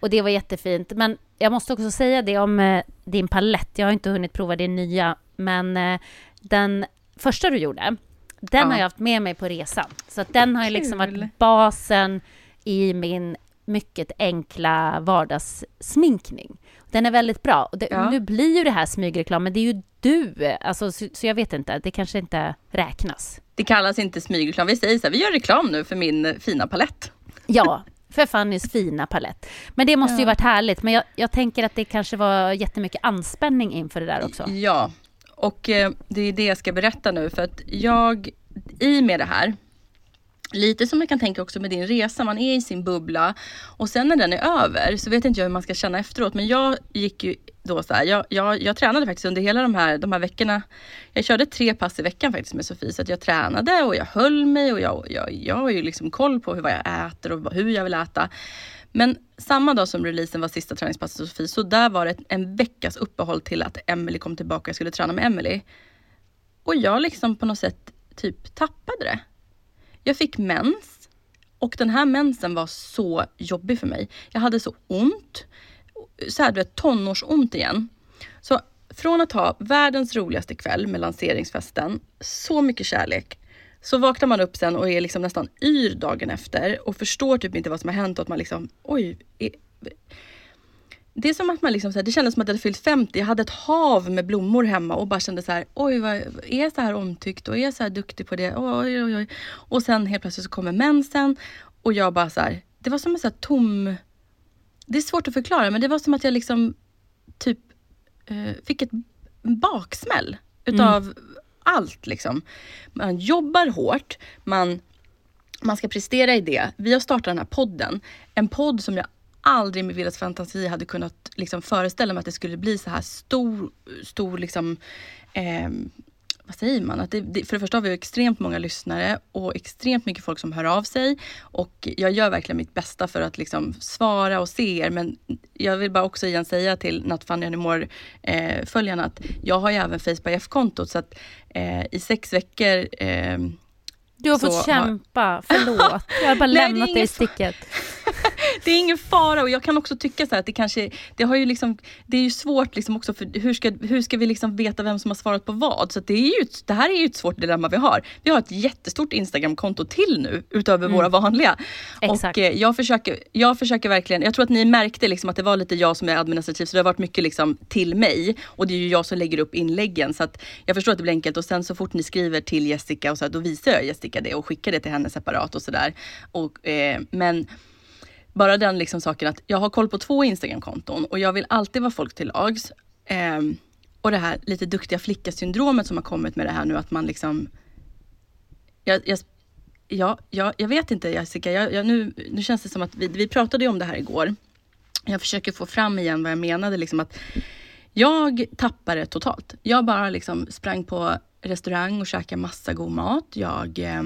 Och det var jättefint. Men jag måste också säga det om eh, din palett. Jag har inte hunnit prova din nya, men eh, den första du gjorde, den Ja. har jag haft med mig på resan. Så den har ju liksom varit basen i min mycket enkla vardagssminkning. Den är väldigt bra. Och det, Ja. Nu blir ju det här smygreklam, men det är ju du. Alltså, så, så jag vet inte, det kanske inte räknas. Det kallas inte smygreklam. Vi säger så här, vi gör reklam nu för min fina palett. Ja, för Fannys fina palett. Men det måste ju varit härligt. Men jag, jag tänker att det kanske var jättemycket anspänning inför det där också. Ja, och eh, det är det jag ska berätta nu för att jag, i med det här, Lite som jag kan tänka också med din resa, man är i sin bubbla och sen när den är över så vet inte jag hur man ska känna efteråt. Men jag gick ju då så här, jag, jag, jag tränade faktiskt under hela de här, de här veckorna. Jag körde tre pass i veckan faktiskt med Sofie så att jag tränade och jag höll mig och jag, jag, jag har ju liksom koll på hur, vad jag äter och hur jag vill äta. Men samma dag som releasen var sista träningspasset med Sofie så där var det en veckas uppehåll till att Emily kom tillbaka och jag skulle träna med Emily. Och jag liksom på något sätt typ tappade det. Jag fick mens och den här mensen var så jobbig för mig. Jag hade så ont, så här du vet tonårsont igen. Så från att ha världens roligaste kväll med lanseringsfesten, så mycket kärlek, så vaknar man upp sen och är liksom nästan yr dagen efter och förstår typ inte vad som har hänt och att man liksom, oj. Är, det är som att man liksom, så här, det kändes som att jag hade fyllt 50. Jag hade ett hav med blommor hemma och bara kände så här, oj, vad, är jag så här omtyckt och är jag så här duktig på det? Oj, oj, oj. Och sen helt plötsligt så kommer mensen och jag bara så här, det var som en så här tom... Det är svårt att förklara, men det var som att jag liksom typ eh, fick ett baksmäll utav allt liksom. Man jobbar hårt, man, man ska prestera i det. Vi har startat den här podden. En podd som jag aldrig med Vildas fantasi hade kunnat liksom föreställa mig att det skulle bli så här stor, stor liksom, eh, vad säger man? Att det, det, för det första har vi extremt många lyssnare och extremt mycket folk som hör av sig. Och jag gör verkligen mitt bästa för att liksom svara och se er. Men jag vill bara också igen säga till Not Funny Anymore eh, följarna att jag har ju även Facebook F-kontot så att eh, i sex veckor eh, du har fått kämpa, förlåt. Jag har bara Nej, lämnat dig i sticket. det är ingen fara och jag kan också tycka så att det kanske, det har ju liksom, det är ju svårt liksom också för hur ska, hur ska vi liksom veta vem som har svarat på vad? Så det, är ju, det här är ju ett svårt dilemma vi har. Vi har ett jättestort Instagramkonto till nu utöver mm. våra vanliga. Exakt. Och eh, jag, försöker, jag försöker verkligen, jag tror att ni märkte liksom att det var lite jag som är administrativ så det har varit mycket liksom till mig och det är ju jag som lägger upp inläggen så att jag förstår att det blir enkelt och sen så fort ni skriver till Jessica och så här, då visar jag Jessica det och skicka det till henne separat och sådär. Eh, men bara den liksom saken att jag har koll på två Instagram-konton och jag vill alltid vara folk till lags. Eh, och det här lite duktiga flicka-syndromet som har kommit med det här nu att man liksom... Jag, jag, ja, jag, jag vet inte Jessica, jag, jag, nu, nu känns det som att vi, vi pratade ju om det här igår. Jag försöker få fram igen vad jag menade, liksom att jag tappade totalt. Jag bara liksom sprang på restaurang och käkade massa god mat. Jag eh,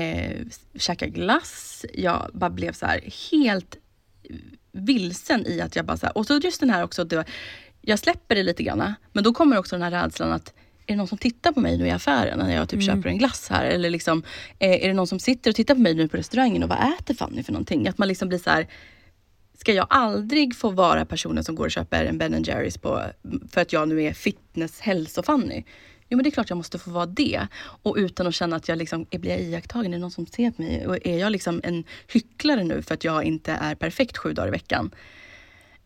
eh, käkade glass. Jag bara blev så här helt vilsen i att jag bara så här, och så just den här också, det, jag släpper det lite grann. Men då kommer också den här rädslan att är det någon som tittar på mig nu i affären när jag typ mm. köper en glass här? Eller liksom, eh, är det någon som sitter och tittar på mig nu på restaurangen och vad äter Fanny för någonting? Att man liksom blir så här, ska jag aldrig få vara personen som går och köper en Ben Jerrys på, för att jag nu är fitness hälso-Fanny? Jo men det är klart jag måste få vara det. Och utan att känna att jag liksom, blir jag iakttagen? Är det någon som ser på mig? Och är jag liksom en hycklare nu för att jag inte är perfekt sju dagar i veckan?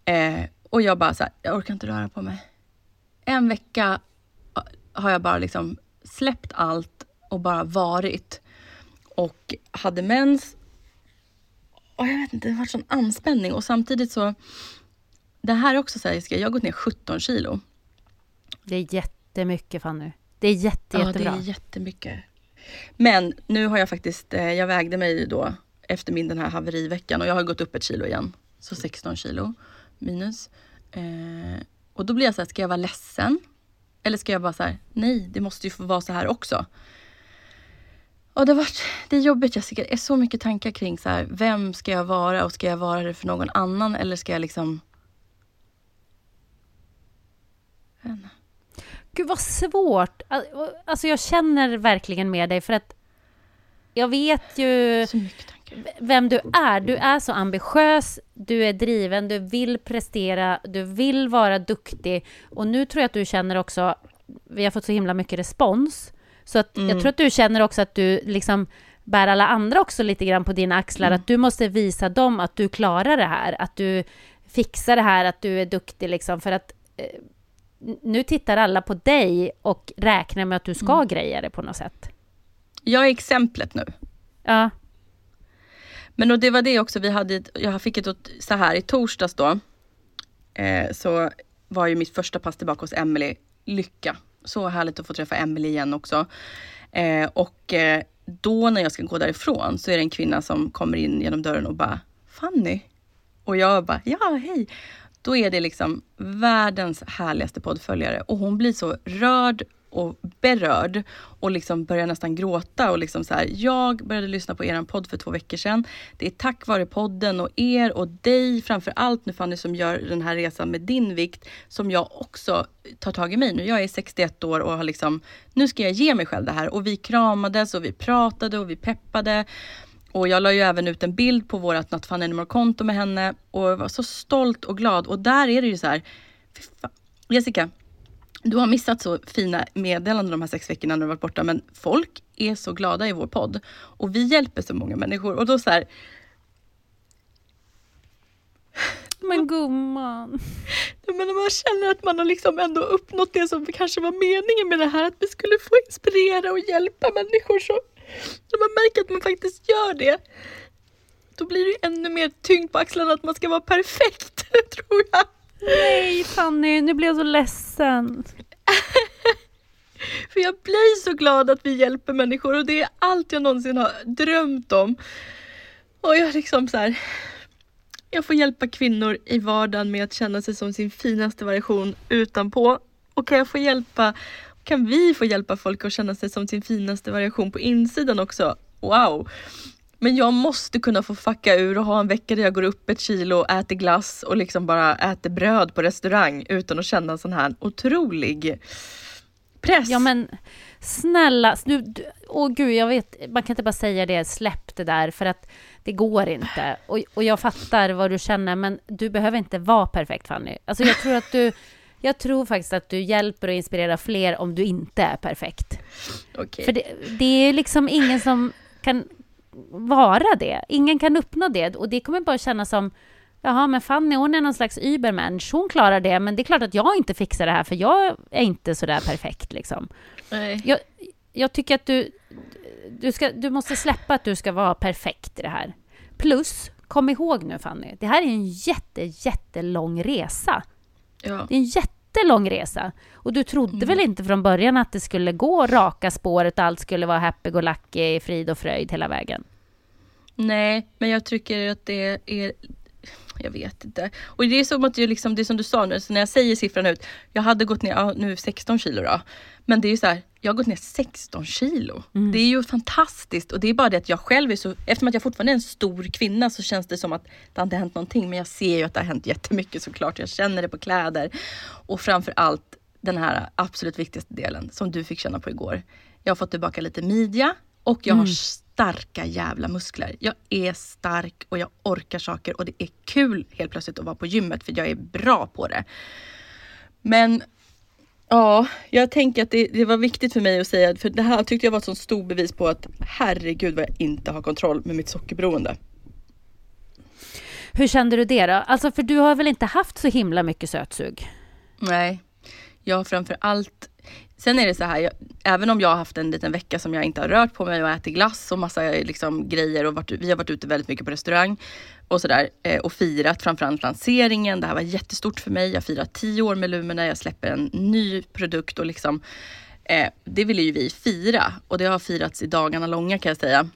Eh, och jag bara så här, jag orkar inte röra på mig. En vecka ah, har jag bara liksom släppt allt och bara varit. Och hade mens. Och jag vet inte, det varit sån anspänning och samtidigt så det här är också så här, jag har gått ner 17 kilo. Det är jätte jättemycket Fanny. Det är jätte, jättebra. Ja, det är jättemycket. Men nu har jag faktiskt, eh, jag vägde mig då efter min den här haveriveckan och jag har gått upp ett kilo igen. Så 16 kilo minus. Eh, och då blir jag så här, ska jag vara ledsen? Eller ska jag bara så här, nej det måste ju få vara så här också. Och det, var, det är jobbigt Jessica, det är så mycket tankar kring så här, vem ska jag vara och ska jag vara det för någon annan eller ska jag liksom... Jag vet inte. Gud vad svårt. Alltså jag känner verkligen med dig för att jag vet ju vem du är. Du är så ambitiös, du är driven, du vill prestera, du vill vara duktig. Och nu tror jag att du känner också, vi har fått så himla mycket respons, så att mm. jag tror att du känner också att du liksom bär alla andra också lite grann på dina axlar, mm. att du måste visa dem att du klarar det här, att du fixar det här, att du är duktig liksom, för att eh, nu tittar alla på dig och räknar med att du ska mm. greja det på något sätt. Jag är exemplet nu. Ja. Men och det var det också, vi hade, jag fick ett så här i torsdags då. Eh, så var ju mitt första pass tillbaka hos Emily lycka. Så härligt att få träffa Emily igen också. Eh, och eh, då när jag ska gå därifrån så är det en kvinna som kommer in genom dörren och bara Fanny. Och jag bara, ja hej. Då är det liksom världens härligaste poddföljare och hon blir så rörd och berörd och liksom börjar nästan gråta och liksom så här, jag började lyssna på er podd för två veckor sedan. Det är tack vare podden och er och dig framför allt nu Fanny som gör den här resan med din vikt som jag också tar tag i mig nu. Jag är 61 år och har liksom, nu ska jag ge mig själv det här och vi kramades och vi pratade och vi peppade och jag la ju även ut en bild på vårt Not Fun Anymore-konto med henne och jag var så stolt och glad. Och där är det ju så här, Jessica, du har missat så fina meddelanden de här sex veckorna när du varit borta, men folk är så glada i vår podd och vi hjälper så många människor och då så här. Men gumman. Men man känner att man har liksom ändå uppnått det som kanske var meningen med det här, att vi skulle få inspirera och hjälpa människor så när man märker att man faktiskt gör det, då blir det ännu mer tyngd på axlarna att man ska vara perfekt, tror jag. Nej Fanny, nu blir jag så ledsen. För jag blir så glad att vi hjälper människor och det är allt jag någonsin har drömt om. Och jag liksom så här, jag får hjälpa kvinnor i vardagen med att känna sig som sin finaste version utanpå. Och kan jag få hjälpa kan vi få hjälpa folk att känna sig som sin finaste variation på insidan också. Wow! Men jag måste kunna få fucka ur och ha en vecka där jag går upp ett kilo och äter glass och liksom bara äter bröd på restaurang utan att känna en sån här otrolig press. Ja men snälla, du, åh gud, jag vet, man kan inte bara säga det, släpp det där för att det går inte. Och, och jag fattar vad du känner, men du behöver inte vara perfekt Fanny. Alltså jag tror att du, jag tror faktiskt att du hjälper och inspirerar fler om du inte är perfekt. Okay. För det, det är liksom ingen som kan vara det. Ingen kan uppnå det och det kommer bara kännas som Jaha, men Fanny hon är någon slags übermensch. Hon klarar det, men det är klart att jag inte fixar det här, för jag är inte så där perfekt. Liksom. Nej. Jag, jag tycker att du, du, ska, du måste släppa att du ska vara perfekt i det här. Plus, kom ihåg nu Fanny, det här är en jätte, jättelång resa. Ja. Det är en jättelång resa. Och du trodde Mm. väl inte från början att det skulle gå raka spåret och allt skulle vara happy-go-lucky, frid och fröjd hela vägen? Nej, men jag tycker att det är jag vet inte. Och det är som att jag liksom, det som du sa nu, så när jag säger siffran ut. Jag hade gått ner, ja, nu 16 kilo då. Men det är ju så här, jag har gått ner 16 kilo. Det är ju fantastiskt och det är bara det att jag själv är så, eftersom att jag fortfarande är en stor kvinna så känns det som att det inte har hänt någonting. Men jag ser ju att det har hänt jättemycket såklart. Jag känner det på kläder. Och framför allt den här absolut viktigaste delen som du fick känna på igår. Jag har fått tillbaka lite midja och jag har starka jävla muskler. Jag är stark och jag orkar saker och det är kul helt plötsligt att vara på gymmet för jag är bra på det. Men ja, jag tänker att det, det var viktigt för mig att säga, för det här tyckte jag var ett sånt stort bevis på att herregud vad jag inte har kontroll med mitt sockerberoende. Hur kände du det då? Alltså, för du har väl inte haft så himla mycket sötsug? Nej, jag har framför allt Sen är det så här, jag, även om jag har haft en liten vecka som jag inte har rört på mig och ätit glass och massa liksom, grejer och varit, vi har varit ute väldigt mycket på restaurang och sådär eh, och firat framförallt lanseringen. Det här var jättestort för mig. Jag firar tio år med Lumina. Jag släpper en ny produkt och liksom eh, det ville ju vi fira och det har firats i dagarna långa kan jag säga.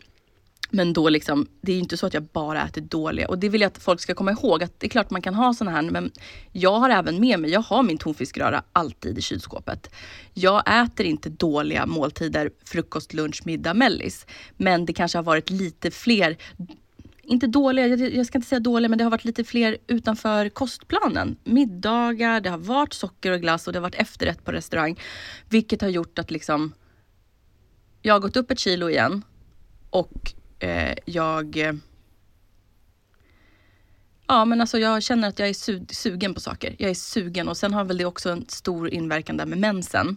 Men då liksom, det är ju inte så att jag bara äter dåliga. Och det vill jag att folk ska komma ihåg. Att det är klart man kan ha såna här. Men jag har även med mig, jag har min tonfiskröra alltid i kylskåpet. Jag äter inte dåliga måltider, frukost, lunch, middag, mellis. Men det kanske har varit lite fler inte dåliga, jag jag ska inte säga dåliga, men det har varit lite fler utanför kostplanen. Middagar, det har varit socker och glass och det har varit efterrätt på restaurang. Vilket har gjort att liksom jag har gått upp ett kilo igen och eh, jag Ja men alltså jag känner att jag är su- sugen på saker. Jag är sugen och sen har väl det också en stor inverkan där med mensen.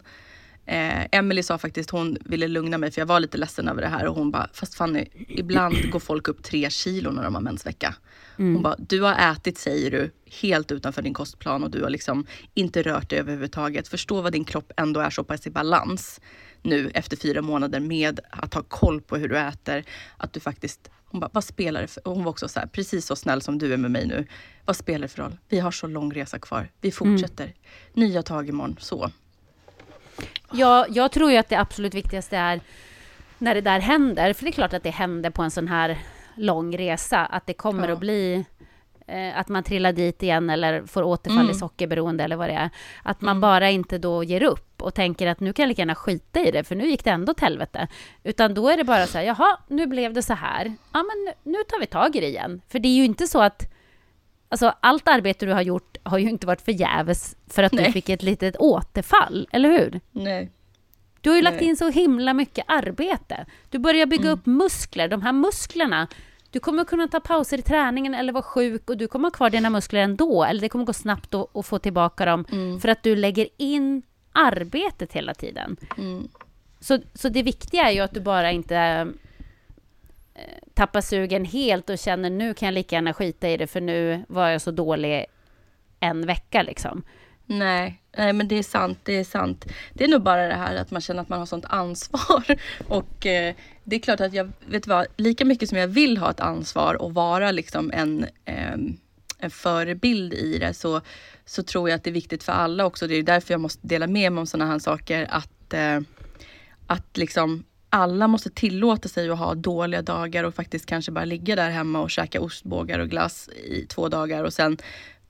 Eh, Emily sa faktiskt, hon ville lugna mig för jag var lite ledsen över det här och hon bara, fast Fanny, ibland går folk upp tre kilo när de har mensvecka. Hon bara, du har ätit säger du, helt utanför din kostplan och du har liksom inte rört dig överhuvudtaget. Förstå vad din kropp ändå är så pass i balans nu efter fyra månader med att ha koll på hur du äter. Att du faktiskt, hon bara, vad spelar det för, och hon var också så här, precis så snäll som du är med mig nu. Vad spelar det för roll? Vi har så lång resa kvar. Vi fortsätter. Nya tag imorgon, så. Jag, jag tror ju att det absolut viktigaste är när det där händer, för det är klart att det händer på en sån här lång resa, att det kommer Ja. att bli eh, att man trillar dit igen eller får återfall i Mm. sockerberoende eller vad det är. Att man bara inte då ger upp och tänker att nu kan jag lika gärna skita i det, för nu gick det ändå åt helvete. Utan då är det bara så här, jaha, nu blev det så här. Ja, men nu, nu tar vi tag i det igen. För det är ju inte så att Alltså allt arbete du har gjort har ju inte varit förgäves för att du Nej. fick ett litet återfall, eller hur? Nej. Du har ju lagt Nej. in så himla mycket arbete. Du börjar bygga Mm. upp muskler. De här musklerna, du kommer kunna ta pauser i träningen eller vara sjuk och du kommer ha kvar dina muskler ändå. Eller det kommer gå snabbt att, få tillbaka dem Mm. för att du lägger in arbetet hela tiden. Mm. Så, så det viktiga är ju att du bara inte Eh, tappar sugen helt och känner nu kan jag lika gärna skita i det för nu var jag så dålig en vecka liksom. Nej, nej, men det är sant. Det är sant. Det är nog bara det här att man känner att man har sånt ansvar. Och eh, det är klart att jag, vet du vad, lika mycket som jag vill ha ett ansvar och vara liksom en, eh, en förebild i det så, så tror jag att det är viktigt för alla också. Det är därför jag måste dela med mig om sådana här saker. Att, eh, att liksom alla måste tillåta sig att ha dåliga dagar och faktiskt kanske bara ligga där hemma och käka ostbågar och glass i två dagar och sen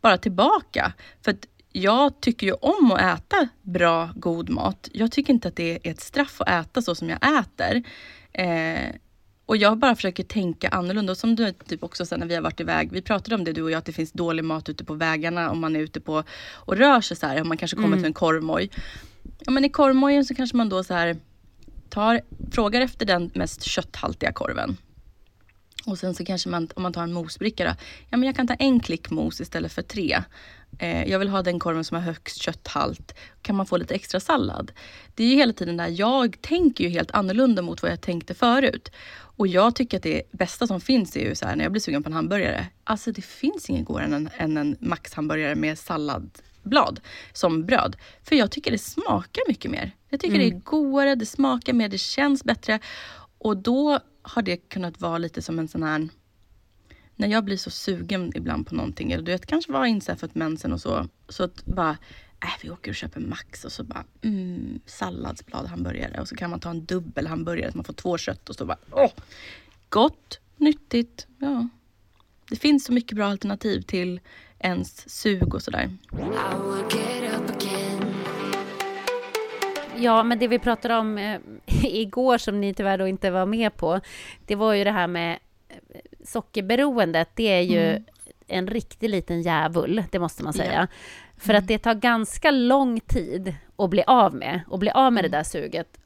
bara tillbaka. För att jag tycker ju om att äta bra, god mat. Jag tycker inte att det är ett straff att äta så som jag äter. Eh, och jag bara försöker tänka annorlunda. Och som du typ också sen när vi har varit iväg. Vi pratade om det du och jag, att det finns dålig mat ute på vägarna om man är ute på och rör sig så här. Om man kanske kommer Mm. till en korvmoj. Ja men i korvmojen så kanske man då så här tar, frågar efter den mest kötthaltiga korven. Och sen så kanske man, om man tar en mosbricka då. Ja men jag kan ta en klick mos istället för tre. Eh, jag vill ha den korven som har högst kötthalt. Kan man få lite extra sallad? Det är ju hela tiden där, jag tänker ju helt annorlunda mot vad jag tänkte förut. Och jag tycker att det bästa som finns är ju så här när jag blir sugen på en hamburgare. Alltså det finns inget godare än en, än en Max-hamburgare med salladblad som bröd. För jag tycker det smakar mycket mer. Jag tycker det är godare, det smakar mer, det känns bättre. Och då har det kunnat vara lite som en sån här när jag blir så sugen ibland på någonting, eller du vet kanske var ett mensen och så, så att bara, äh, vi åker och köper Max och så bara, mm, salladsblad hamburgare och så kan man ta en dubbel hamburgare så man får två kött och så bara, åh, gott, nyttigt, ja. Det finns så mycket bra alternativ till ens sug och sådär. Ja, men det vi pratade om eh, igår som ni tyvärr då inte var med på, det var ju det här med eh, sockerberoendet. Det är ju en riktig liten djävul, det måste man säga. För att det tar ganska lång tid att bli av med, och bli av med det där suget.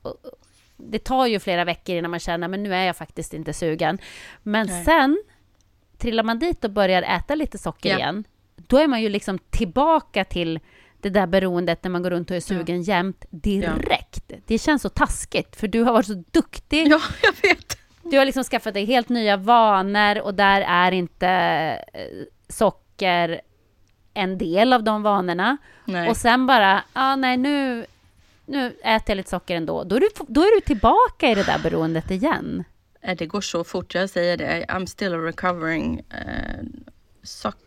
Det tar ju flera veckor innan man känner, men nu är jag faktiskt inte sugen. Men Nej. sen trillar man dit och börjar äta lite socker Ja. igen, då är man ju liksom tillbaka till det där beroendet när man går runt och är sugen jämt direkt. Det känns så taskigt, för du har varit så duktig. Ja, jag vet. Du har liksom skaffat dig helt nya vanor och där är inte eh, socker en del av de vanorna. Nej. Och sen bara, ja nej nu, nu äter jag lite socker ändå. Då är, du, då är du tillbaka i det där beroendet igen. Eh, Det går så fort, jag säger det. I'm still recovering soc-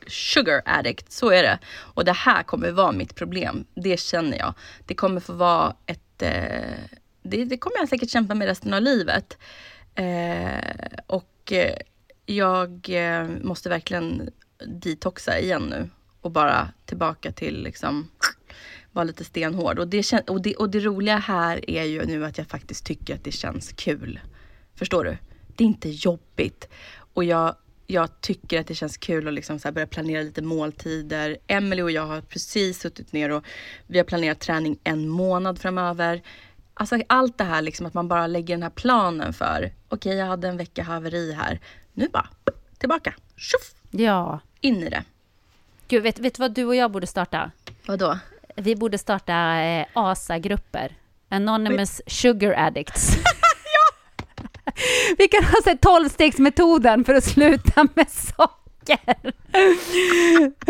sugar addict. Så är det. Och det här kommer vara mitt problem. Det känner jag. Det kommer få vara ett... Eh, det, det kommer jag säkert kämpa med resten av livet. Eh, och eh, jag eh, måste verkligen detoxa igen nu. Och bara tillbaka till liksom vara lite stenhård. Och det, och, det, och det roliga här är ju nu att jag faktiskt tycker att det känns kul. Förstår du? Det är inte jobbigt. Och jag, jag tycker att det känns kul att liksom börja planera lite måltider. Emily och jag har precis suttit ner och vi har planerat träning en månad framöver. Alltså allt det här liksom att man bara lägger den här planen för. Okej, jag hade en vecka haveri här. Nu bara tillbaka. Tjoff! Ja. In i det. Gud, vet, vet du vad du och jag borde starta? Vadå? Vi borde starta eh, ASA-grupper. Anonymous Sugar Addicts. Vi kan ha så här 12-stegsmetoden för att sluta med socker.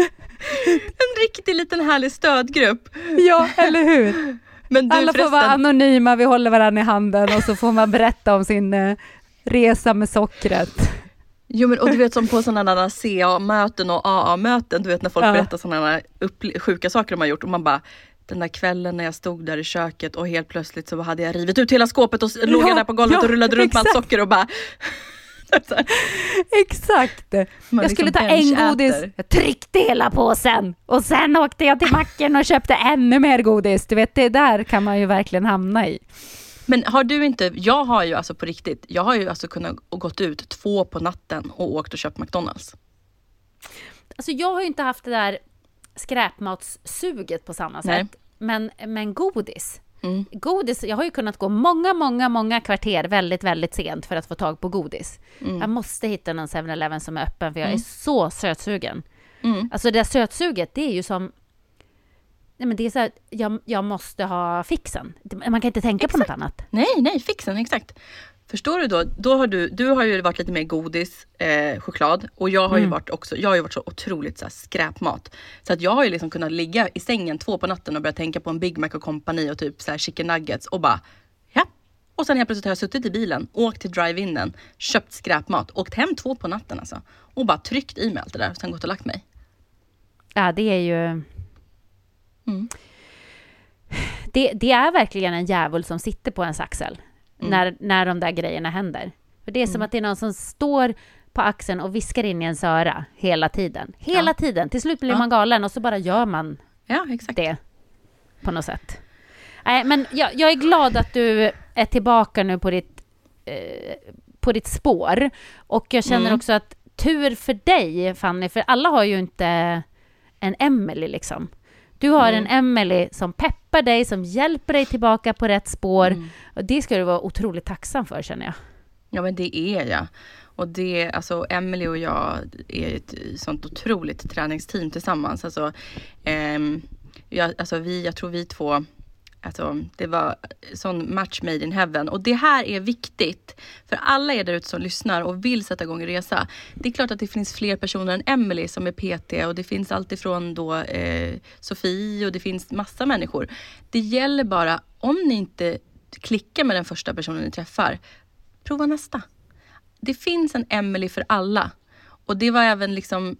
En riktig liten härlig stödgrupp. Ja, eller hur? Men du Alla får förresten, vara anonyma, vi håller varandra i handen och så får man berätta om sin eh, resa med sockret. Jo men och du vet som på sådana där CA-möten och AA-möten, du vet när folk Ja. berättar sådana upple- sjuka saker de har gjort och man bara den där kvällen när jag stod där i köket och helt plötsligt så hade jag rivit ut hela skåpet och låg jag där på golvet ja, och rullade runt med allt socker och bara Exakt. Man jag liksom skulle ta en godis, jag tryckte hela påsen och sen åkte jag till macken och köpte ännu mer godis. Du vet, det där kan man ju verkligen hamna i. Men har du inte, jag har ju alltså på riktigt, jag har ju alltså kunnat gått ut två på natten och åkt och köpt McDonalds. Alltså jag har ju inte haft det där skräpmatssuget på samma Nej. Men, men godis. Mm. Godis, jag har ju kunnat gå många, många, många kvarter väldigt, väldigt sent för att få tag på godis. Mm. Jag måste hitta någon 7-Eleven som är öppen för jag är så sötsugen. Mm. Alltså det där sötsuget, det är ju som... Nej men det är så här, jag, jag måste ha fixen. Man kan inte tänka på något annat. Nej, nej, fixen, exakt. Förstår du då? då har du, du har ju varit lite mer godis, eh, choklad och jag har ju varit också, jag har ju varit så otroligt så här, skräpmat. Så att jag har ju liksom kunnat ligga i sängen två på natten och börja tänka på en Big Mac och company och typ så här chicken nuggets och bara ja. Och sen helt plötsligt har jag suttit i bilen, åkt till drive-inen, köpt skräpmat, åkt hem två på natten alltså. Och bara tryckt i mig allt det där och sen gått och lagt mig. Ja, det är ju... Mm. Det, det är verkligen en djävul som sitter på ens axel Mm. när, när de där grejerna händer. För det är som att det är någon som står på axeln och viskar in i ens öra hela tiden. Hela Ja. tiden. Till slut blir Ja. man galen och så bara gör man Ja, exakt. det på något sätt. Nej, men jag, jag är glad att du är tillbaka nu på ditt, eh, på ditt spår. Och jag känner Mm. också att tur för dig, Fanny, för alla har ju inte en Emily liksom. Du har Mm. en Emily som peppar dig, som hjälper dig tillbaka på rätt spår. Mm. Och det ska du vara otroligt tacksam för, känner jag. Ja men det är jag. Och det, alltså Emily och jag är ett sånt otroligt träningsteam tillsammans. Alltså, ehm, jag, alltså vi, jag tror vi två, alltså det var sån match made in heaven. Och det här är viktigt för alla er där ute som lyssnar och vill sätta igång en resa. Det är klart att det finns fler personer än Emily som är PT och det finns alltifrån då eh, Sofie och det finns massa människor. Det gäller bara, om ni inte klickar med den första personen ni träffar, prova nästa. Det finns en Emily för alla. Och det var även liksom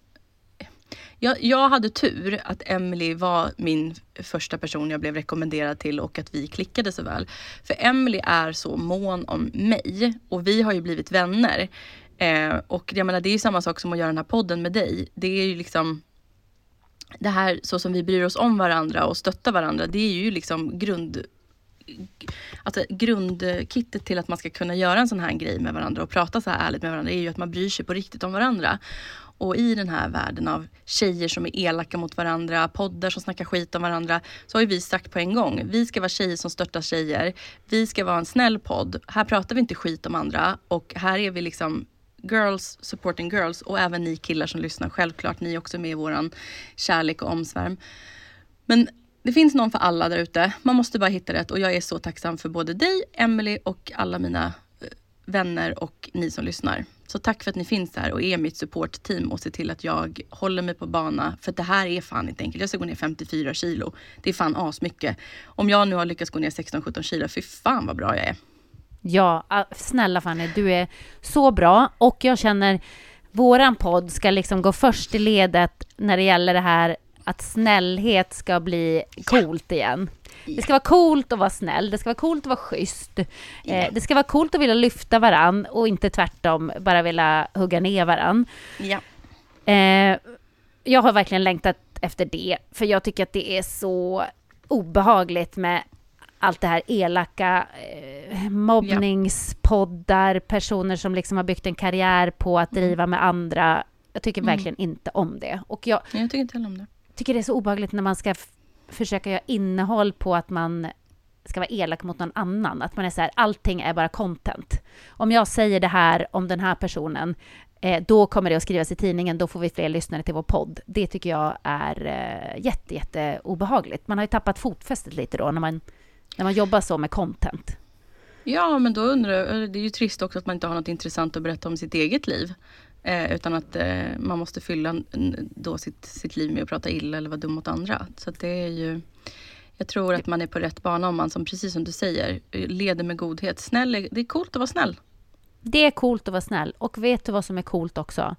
jag, jag hade tur att Emily var min första person jag blev rekommenderad till och att vi klickade så väl. För Emily är så mån om mig och vi har ju blivit vänner. Eh, och jag menar det är ju samma sak som att göra den här podden med dig. Det är ju liksom det här så som vi bryr oss om varandra och stöttar varandra. Det är ju liksom grund alltså grundkittet till att man ska kunna göra en sån här grej med varandra och prata så här ärligt med varandra är ju att man bryr sig på riktigt om varandra. Och i den här världen av tjejer som är elaka mot varandra, poddar som snackar skit om varandra, så har ju vi sagt på en gång, vi ska vara tjejer som stöttar tjejer. Vi ska vara en snäll podd. Här pratar vi inte skit om andra och här är vi liksom girls supporting girls och även ni killar som lyssnar. Självklart, ni är också med i våran kärlek och omsvärm. Men det finns någon för alla där ute. Man måste bara hitta rätt och jag är så tacksam för både dig, Emily och alla mina eh, vänner och ni som lyssnar. Så tack för att ni finns här och är mitt supportteam och ser till att jag håller mig på bana. För det här är fan inte enkelt. Jag ska gå ner 54 kilo. Det är fan asmycket. Om jag nu har lyckats gå ner 16-17 kilo, fy fan vad bra jag är. Ja, snälla Fanny, du är så bra och jag känner våran podd ska liksom gå först i ledet när det gäller det här att snällhet ska bli coolt igen. Det ska vara coolt att vara snäll, det ska vara coolt att vara schysst. Eh, det ska vara coolt att vilja lyfta varann och inte tvärtom bara vilja hugga ner varann. Ja. Eh, jag har verkligen längtat efter det, för jag tycker att det är så obehagligt med allt det här elaka, eh, mobbningspoddar, personer som liksom har byggt en karriär på att driva med andra. Jag tycker verkligen inte om det. Och jag Jag tycker inte heller om det. tycker det är så obehagligt när man ska försöka göra innehåll på att man ska vara elak mot någon annan. Att man är så här, allting är bara content. Om jag säger det här om den här personen, eh, då kommer det att skrivas i tidningen, då får vi fler lyssnare till vår podd. Det tycker jag är eh, jätte, jätte obehagligt. Man har ju tappat fotfästet lite då när man, när man jobbar så med content. Ja, men då undrar jag, det är ju trist också att man inte har något intressant att berätta om sitt eget liv. Eh, utan att eh, man måste fylla då sitt, sitt liv med att prata illa eller vara dum mot andra. Så att det är ju... Jag tror att man är på rätt bana om man, som, precis som du säger, leder med godhet. Snäll, är- det är coolt att vara snäll. Det är coolt att vara snäll. Och vet du vad som är coolt också?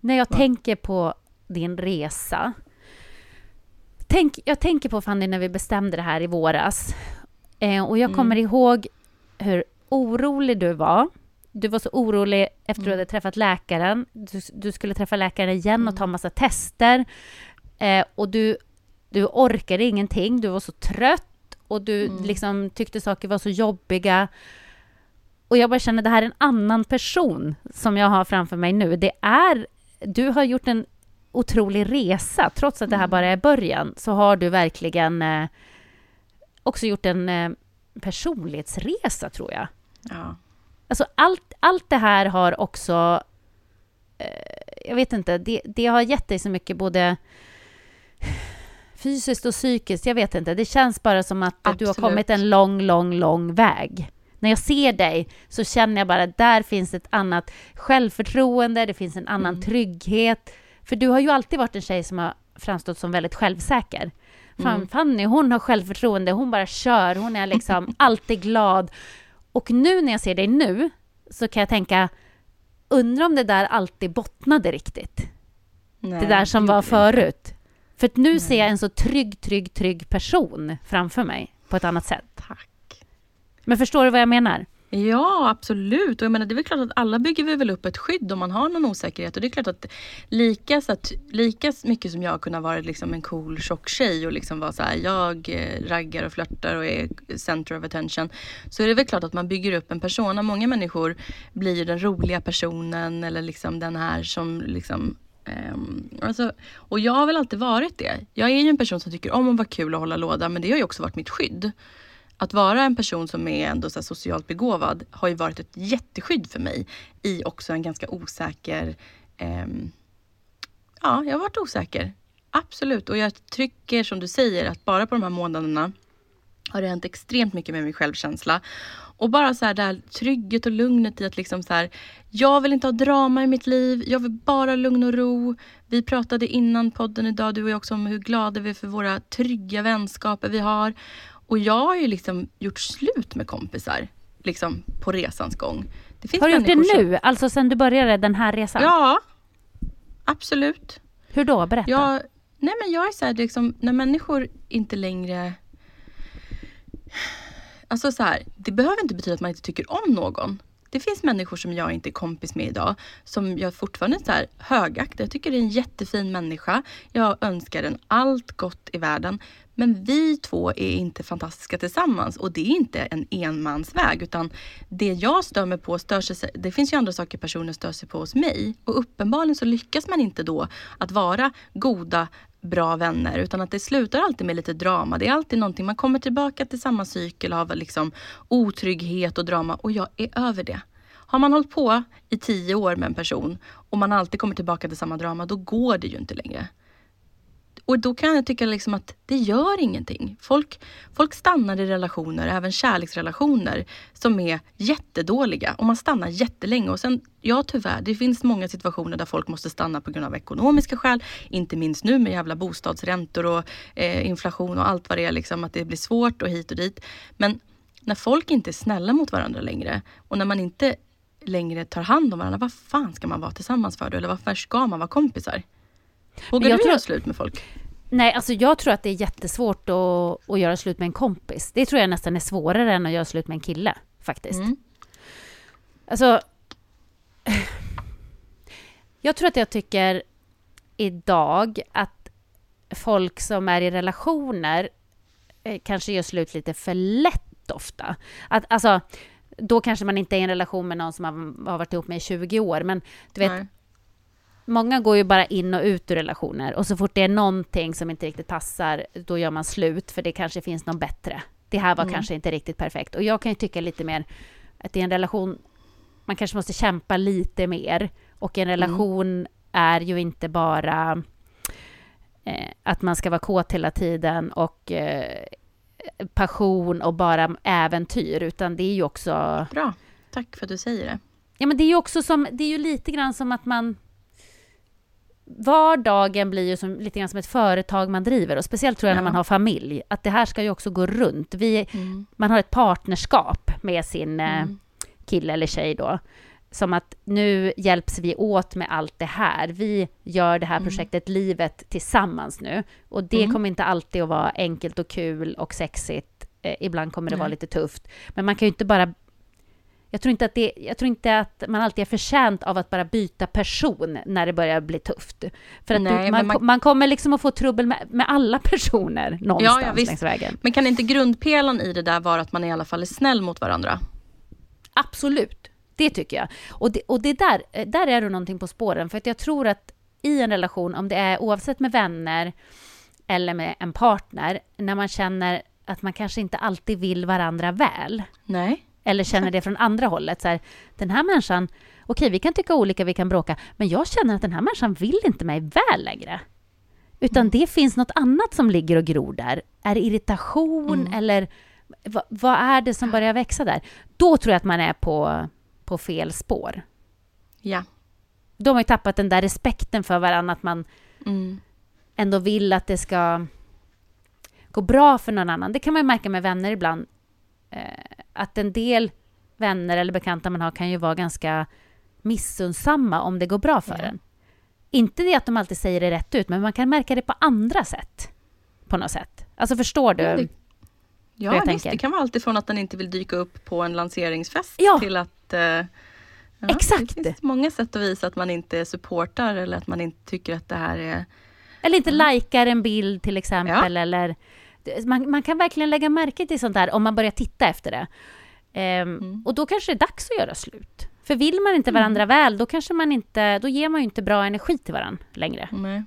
När jag tänker på din resa. Tänk, jag tänker på Fanny när vi bestämde det här i våras. Eh, och jag kommer ihåg hur orolig du var. Du var så orolig efter du hade träffat läkaren. Du, du skulle träffa läkaren igen och ta massa tester. Eh, och du, du orkade ingenting. Du var så trött och du liksom tyckte saker var så jobbiga. Och jag bara känner, det här är en annan person som jag har framför mig nu. Det är, du har gjort en otrolig resa. Trots att det här bara är början, så har du verkligen eh, också gjort en eh, personlighetsresa, tror jag. Ja. Alltså allt, allt det här har också... Eh, jag vet inte, det, det har gett dig så mycket både fysiskt och psykiskt. Jag vet inte, det känns bara som att du har Absolut. kommit en lång, lång, lång väg. När jag ser dig så känner jag bara att där finns ett annat självförtroende, det finns en annan trygghet. För du har ju alltid varit en tjej som har framstått som väldigt självsäker. Fan, Fanny, hon har självförtroende, hon bara kör, hon är liksom alltid glad. Och nu när jag ser dig nu så kan jag tänka, undrar om det där alltid bottnade riktigt? Nej, det där som var förut. För nu ser jag en så trygg, trygg, trygg person framför mig på ett annat sätt. Tack. Men förstår du vad jag menar? Ja, absolut. Och jag menar, det är väl klart att alla bygger vi väl upp ett skydd om man har någon osäkerhet. Och det är klart att lika, så att, lika mycket som jag kunde ha varit liksom en cool tjock tjej och liksom vara så här, jag eh, raggar och flörtar och är center of attention. Så är det väl klart att man bygger upp en persona. Många människor blir den roliga personen eller liksom den här som liksom Um, alltså, och jag har väl alltid varit det. Jag är ju en person som tycker om att vara kul och hålla låda men det har ju också varit mitt skydd att vara en person som är ändå så socialt begåvad har ju varit ett jätteskydd för mig i också en ganska osäker... Eh, ja, jag har varit osäker. Absolut. Och jag trycker, som du säger att bara på de här månaderna har det hänt extremt mycket med min självkänsla. Och bara så här det här trygghet och lugnet i att liksom så här, jag vill inte ha drama i mitt liv. Jag vill bara lugn och ro. Vi pratade innan podden idag, du och jag också, om hur glada vi är för våra trygga vänskaper vi har. Och jag har ju liksom gjort slut med kompisar liksom på resans gång. har du gjort det nu? Som... Alltså sen du började den här resan? Ja, absolut. Hur då? Berätta. Jag, nej men jag är så här, liksom, när människor inte längre... Alltså så här, det behöver inte betyda att man inte tycker om någon. Det finns människor som jag inte är kompis med idag som jag fortfarande så här högaktar. Jag tycker det är en jättefin människa. Jag önskar den allt gott i världen. Men vi två är inte fantastiska tillsammans. Och det är inte en enmansväg utan det jag stör mig på stör sig, det finns ju andra saker personer stör sig på hos mig. Och uppenbarligen så lyckas man inte då att vara goda bra vänner utan att det slutar alltid med lite drama. Det är alltid någonting, man kommer tillbaka till samma cykel av liksom otrygghet och drama. Och jag är över det. Har man hållit på i tio år med en person och man alltid kommer tillbaka till samma drama, då går det ju inte längre och då kan jag tycka liksom att det gör ingenting. Folk, folk stannar i relationer, även kärleksrelationer, som är jättedåliga. Och man stannar jättelänge. Och sen, ja tyvärr, det finns många situationer där folk måste stanna på grund av ekonomiska skäl. Inte minst nu med jävla bostadsräntor och eh, inflation och allt vad det är. Liksom, att det blir svårt och hit och dit. Men när folk inte är snälla mot varandra längre och när man inte längre tar hand om varandra, vad fan ska man vara tillsammans för då? Eller varför ska man vara kompisar? Vågar du tror... göra slut med folk? Nej, alltså jag tror att det är jättesvårt att, att göra slut med en kompis. Det tror jag nästan är svårare än att göra slut med en kille, faktiskt. Mm. Alltså... Jag tror att jag tycker idag att folk som är i relationer eh, kanske gör slut lite för lätt ofta. Att, alltså, då kanske man inte är i en relation med någon som man har varit ihop med i 20 år, men du vet, Nej många går ju bara in och ut ur relationer och så fort det är någonting som inte riktigt passar, då gör man slut för det kanske finns någon bättre. Det här var mm. kanske inte riktigt perfekt. Och jag kan ju tycka lite mer att i en relation, man kanske måste kämpa lite mer. Och en mm. relation mm. är ju inte bara eh, att man ska vara kåt hela tiden och eh, passion och bara äventyr, utan det är ju också... Bra, tack för att du säger det. Ja, men det är ju också som, det är ju lite grann som att man vardagen blir ju som, lite grann som ett företag man driver och speciellt tror jag ja. när man har familj, att det här ska ju också gå runt. Vi, mm. Man har ett partnerskap med sin eh, mm. kille eller tjej då. Som att nu hjälps vi åt med allt det här. Vi gör det här mm. projektet livet tillsammans nu. Och det mm. kommer inte alltid att vara enkelt och kul och sexigt. Eh, ibland kommer det Nej. vara lite tufft. Men man kan ju inte bara jag tror, inte att det, jag tror inte att man alltid är förtjänt av att bara byta person när det börjar bli tufft. För att Nej, du, man, man, man, kommer liksom att få trubbel med, med alla personer någonstans ja, ja, längs vägen. Men kan inte grundpelaren i det där vara att man i alla fall är snäll mot varandra? Absolut, det tycker jag. Och, det, och det där, där är du någonting på spåren. För att jag tror att i en relation, om det är oavsett med vänner eller med en partner, när man känner att man kanske inte alltid vill varandra väl. Nej eller känner det från andra hållet. Så här, den här människan, okej, vi kan tycka olika, vi kan bråka, men jag känner att den här människan vill inte mig väl längre. Utan mm. det finns något annat som ligger och gror där. Är det irritation mm. eller vad, vad, är det som börjar växa där? Då tror jag att man är på, på fel spår. Ja. De har ju tappat den där respekten för varandra, att man mm. ändå vill att det ska gå bra för någon annan. Det kan man ju märka med vänner ibland. Eh, att en del vänner eller bekanta man har kan ju vara ganska missunnsamma om det går bra för ja. en. Inte det att de alltid säger det rätt ut, men man kan märka det på andra sätt. På något sätt. Alltså förstår du? Ja, det, Ja, jag visst, tänker. det kan vara allt från att den inte vill dyka upp på en lanseringsfest Ja. till att... eh, ja, Exakt. Det finns många sätt att visa att man inte supportar eller att man inte tycker att det här är... Eller inte likar en bild till exempel. Eller, man, man kan verkligen lägga märke till sånt där om man börjar titta efter det. Ehm, Och då kanske det är dags att göra slut. För vill man inte varandra väl, då kanske man inte, då ger man ju inte bra energi till varandra längre. Nej.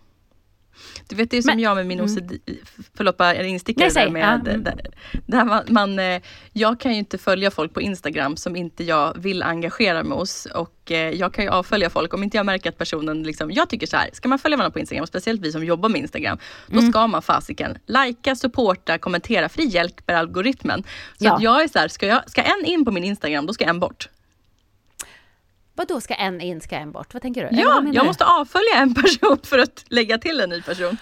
Du vet, det är som Men- jag med min OCD. Förlåt, bara en instickare Nej, där med... Ja, mm. där, där man, man, eh, jag kan ju inte följa folk på Instagram som inte jag vill engagera mig hos. Och eh, jag kan ju avfölja folk om inte jag märker att personen liksom... Jag tycker så här, ska man följa varandra på Instagram, speciellt vi som jobbar med Instagram, då Mm. ska man fasiken likea, supporta, kommentera, för det hjälper algoritmen. Så Ja. att jag är så här, ska, jag, ska en in på min Instagram, då ska en bort. Vad då ska en in, ska en bort? Vad tänker du? Ja, jag du? måste avfölja en person för att lägga till en ny person.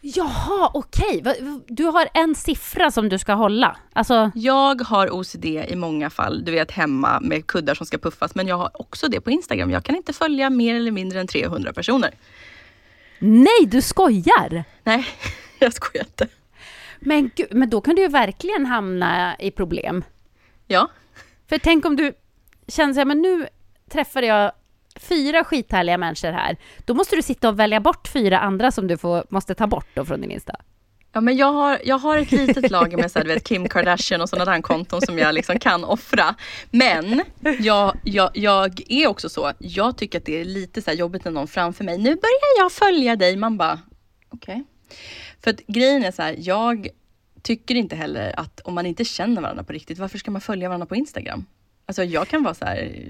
Jaha, okej. Va- Du har en siffra som du ska hålla. Alltså, Jag har OCD i många fall, du vet hemma med kuddar som ska puffas. Men jag har också det på Instagram. Jag kan inte följa mer eller mindre än 300 personer. nej, du skojar! Nej, jag skojar inte. Men, gud, men då kan du ju verkligen hamna i problem. Ja, För tänk om du känner så här, men nu träffade jag fyra skithärliga människor här. Då måste du sitta och välja bort fyra andra som du får, måste ta bort då från din Insta. ja men jag har, jag har ett litet lager med så här, du vet, Kim Kardashian och sådana där konton som jag liksom kan offra. Men jag, jag, jag är också så, jag tycker att det är lite så här jobbigt när någon framför mig, nu börjar jag följa dig. Man bara, okej. För att grejen är så här, jag tycker inte heller att om man inte känner varandra på riktigt, varför ska man följa varandra på Instagram? Alltså jag kan vara så här,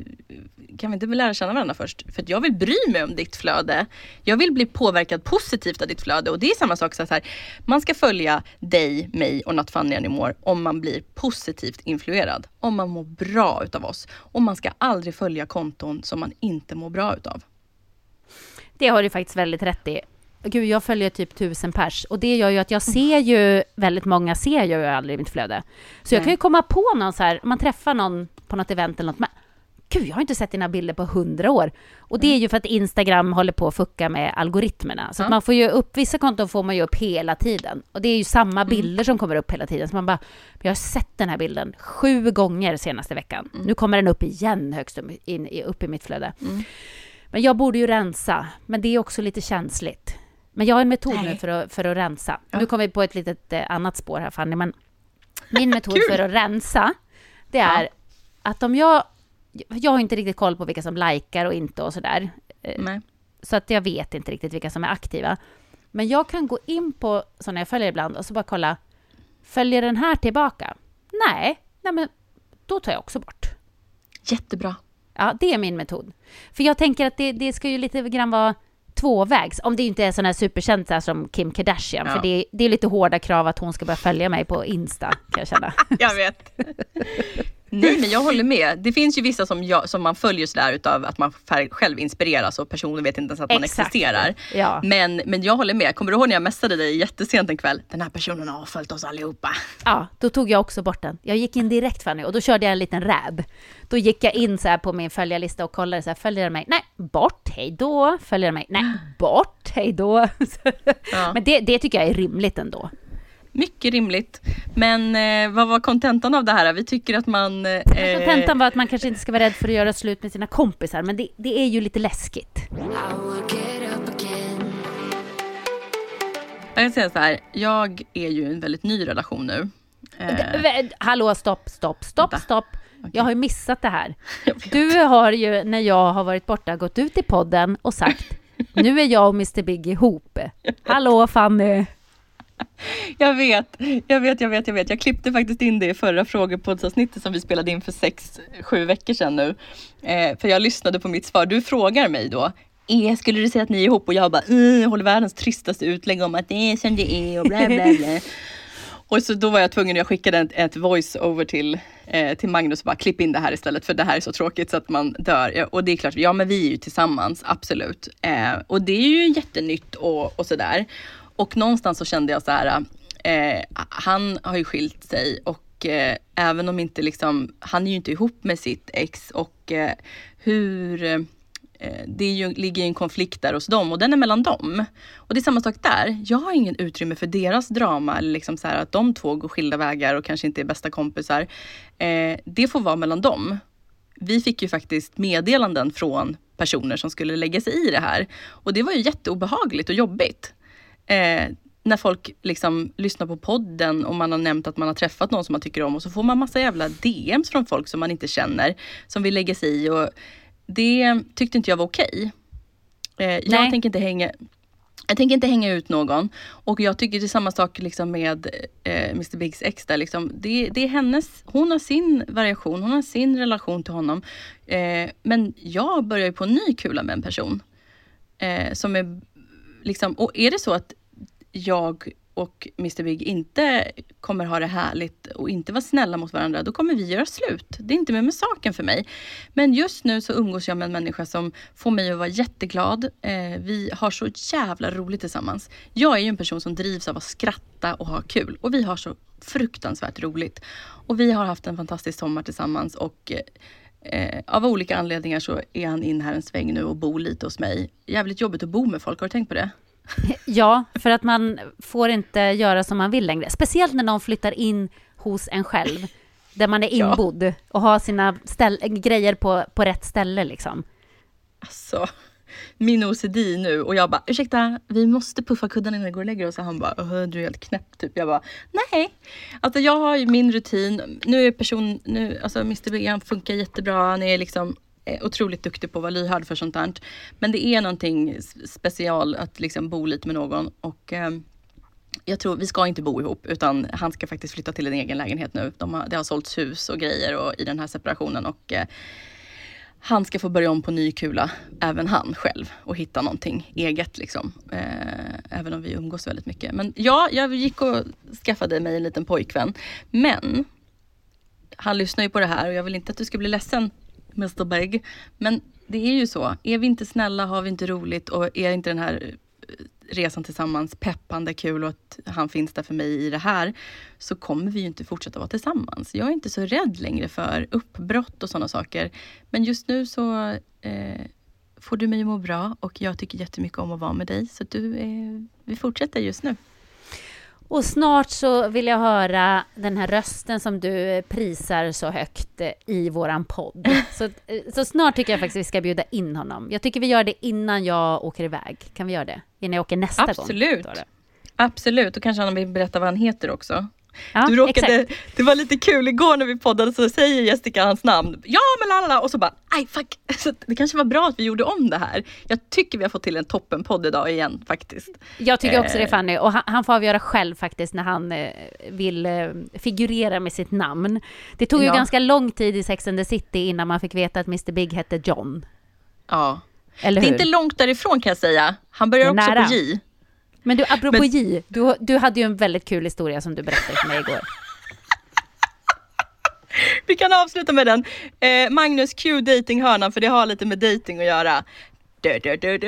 kan vi inte lära känna varandra först? För jag vill bry mig om ditt flöde. Jag vill bli påverkad positivt av ditt flöde och det är samma sak så här, man ska följa dig, mig och Not Funny Anymore om man blir positivt influerad. Om man mår bra utav oss. Och man ska aldrig följa konton som man inte mår bra utav. Det har du faktiskt väldigt rätt i. Gud, jag följer typ tusen pers och det gör ju att jag ser ju, väldigt många ser jag ju aldrig i mitt flöde. Så jag Nej. kan ju komma på någon så här, man träffar någon på något event eller något, gud, jag har inte sett dina bilder på hundra år. Och det är ju för att Instagram håller på att fucka med algoritmerna. Så Ja. man får ju upp, vissa konton får man ju upp hela tiden. Och det är ju samma bilder som kommer upp hela tiden. Så man bara, jag har sett den här bilden sju gånger senaste veckan. Nu kommer den upp igen högst upp, in, i- upp i mitt flöde. Men jag borde ju rensa, men det är också lite känsligt. Men jag har en metod nu Nej. för att, för att rensa. Ja. Nu kommer vi på ett litet eh, annat spår här Fanny, men min metod för att rensa, det är Ja. att om jag... Jag har inte riktigt koll på vilka som likar och inte och sådär. Eh, Nej. Så att jag vet inte riktigt vilka som är aktiva. Men jag kan gå in på sådana jag följer ibland och så bara kolla. Följer den här tillbaka? Nej, nej men då tar jag också bort. Jättebra. Ja, det är min metod. För jag tänker att det, det ska ju lite grann vara tvåvägs. Om det inte är sådana här superkändisar som Kim Kardashian. Ja. För det, det är lite hårda krav att hon ska börja följa mig på Insta, kan jag känna. Jag vet. Nej men jag håller med. Det finns ju vissa som, jag, som man följer sådär utav att man själv inspireras och personen vet inte ens att man Exakt. existerar. Ja. Men, men jag håller med. Kommer du ihåg när jag messade dig jättesent en kväll? Den här personen har avföljt oss allihopa. Ja, då tog jag också bort den. Jag gick in direkt Fanny och då körde jag en liten räd. Då gick jag in så här på min följarlista och kollade så här, följer den mig? Nej, bort, hej då. Följer den mig? Nej, bort, hej då. Ja. Men det, det tycker jag är rimligt ändå. Mycket rimligt. Men eh, vad var kontentan av det här? Vi tycker att man... Eh, Kontentan var att man kanske inte ska vara rädd för att göra slut med sina kompisar, men det, det är ju lite läskigt. Jag kan säga så här, jag är ju i en väldigt ny relation nu. Eh, Hallå, stopp, stopp, stopp, stopp. Jag har ju missat det här. Du har ju, när jag har varit borta, gått ut i podden och sagt nu är jag och Mr Big ihop. Hallå Fanny! Jag vet, jag vet, jag vet, jag vet. Jag klippte faktiskt in det i förra frågepoddsavsnittet som vi spelade in för sex, sju veckor sedan nu. Eh, för jag lyssnade på mitt svar. Du frågar mig då, eh, skulle du säga att ni är ihop? Och jag bara, eh, håller världens tristaste utlägg om att det är som det är och bla bla bla. och så då var jag tvungen, jag skickade ett, ett voice over till, eh, till Magnus och bara klipp in det här istället för det här är så tråkigt så att man dör. Och det är klart, ja men vi är ju tillsammans, absolut. Eh, och det är ju jättenytt och, och sådär. Och någonstans så kände jag så här, eh, han har ju skilt sig och eh, även om inte liksom, han är ju inte ihop med sitt ex och eh, hur eh, det ju, ligger ju en konflikt där hos dem och den är mellan dem. Och det är samma sak där. Jag har ingen utrymme för deras drama eller liksom så här att de två går skilda vägar och kanske inte är bästa kompisar. Eh, det får vara mellan dem. Vi fick ju faktiskt meddelanden från personer som skulle lägga sig i det här. Och det var ju jätteobehagligt och jobbigt. Eh, när folk liksom lyssnar på podden och man har nämnt att man har träffat någon som man tycker om och så får man massa jävla DMs från folk som man inte känner som vill lägga sig i. Och det tyckte inte jag var okej. Eh, jag tänker inte hänga jag tänker inte hänga ut någon. Och jag tycker det är samma sak liksom med eh, Mr Bigs ex. Där, liksom. det, det, är hennes, hon har sin variation, hon har sin relation till honom. Eh, men jag börjar ju på en ny kula med en person. Eh, som är liksom, och är det så att jag och Mr Big inte kommer ha det härligt och inte vara snälla mot varandra, då kommer vi göra slut. Det är inte med, med saken för mig. Men just nu så umgås jag med en människa som får mig att vara jätteglad. Eh, vi har så jävla roligt tillsammans. Jag är ju en person som drivs av att skratta och ha kul och vi har så fruktansvärt roligt. Och vi har haft en fantastisk sommar tillsammans och Eh, av olika anledningar så är han in här en sväng nu och bor lite hos mig. Jävligt jobbigt att bo med folk, har du tänkt på det? Ja, för att man får inte göra som man vill längre. Speciellt när någon flyttar in hos en själv, där man är inbodd ja. och har sina grejer på, på rätt ställe liksom. Alltså, min OCD nu och jag bara ursäkta, vi måste puffa kudden innan vi går och lägger oss. Och han bara, du är helt knäpp typ. Jag bara, nej. Alltså jag har ju min rutin. Nu är person, nu, alltså Mr B han funkar jättebra. Han är liksom Eh, otroligt duktig på att vara lyhörd för sånt där. Men det är någonting special att liksom bo lite med någon och eh, jag tror, vi ska inte bo ihop utan han ska faktiskt flytta till en egen lägenhet nu. De har, det har sålts hus och grejer och, i den här separationen och eh, han ska få börja om på ny kula, även han själv, och hitta någonting eget. Liksom. Eh, även om vi umgås väldigt mycket. Men ja, jag gick och skaffade mig en liten pojkvän. Men han lyssnar ju på det här och jag vill inte att du ska bli ledsen Mr Big. Men det är ju så. Är vi inte snälla, har vi inte roligt och är inte den här eh, resan tillsammans peppande, kul och att han finns där för mig i det här, så kommer vi ju inte fortsätta vara tillsammans. Jag är inte så rädd längre för uppbrott och sådana saker. Men just nu så eh, får du mig att må bra och jag tycker jättemycket om att vara med dig. Så du, eh, vi fortsätter just nu. Och snart så vill jag höra den här rösten som du prisar så högt i våran podd. Så, så snart tycker jag faktiskt vi ska bjuda in honom. Jag tycker vi gör det innan jag åker iväg. Kan vi göra det? Innan jag åker nästa Absolut. gång? Absolut. Absolut. Och kanske han vill berätta vad han heter också. Ja, du råkade, det var lite kul igår när vi poddade så säger Jessica hans namn. Ja men lalla och så bara aj fuck. Så det kanske var bra att vi gjorde om det här. Jag tycker vi har fått till en toppenpodd idag igen faktiskt. Jag tycker också det eh. Fanny och han, han får avgöra själv faktiskt när han eh, vill eh, figurera med sitt namn. Det tog ju ja. ganska lång tid i Sex and the City innan man fick veta att Mr Big hette John. Ja. Eller hur? Det är inte långt därifrån kan jag säga. Han börjar också nära. på J. Men du, apropå Men... J, du, du hade ju en väldigt kul historia som du berättade för mig igår. Vi kan avsluta med den. Eh, Magnus Q datinghörnan för det har lite med dating att göra. Du, du, du,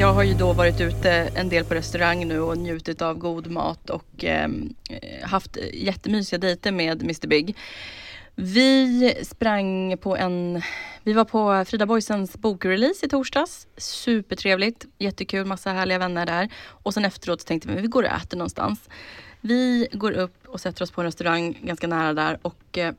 Jag har ju då varit ute en del på restaurang nu och njutit av god mat och ehm, eh, haft jättemysiga dejter med Mr Big. Vi sprang på en, vi var på Frida Boysens bokrelease i torsdags. Supertrevligt, jättekul, massa härliga vänner där. Och sen efteråt tänkte vi, vi går och äter någonstans. Vi går upp och sätter oss på en restaurang ganska nära där och eh,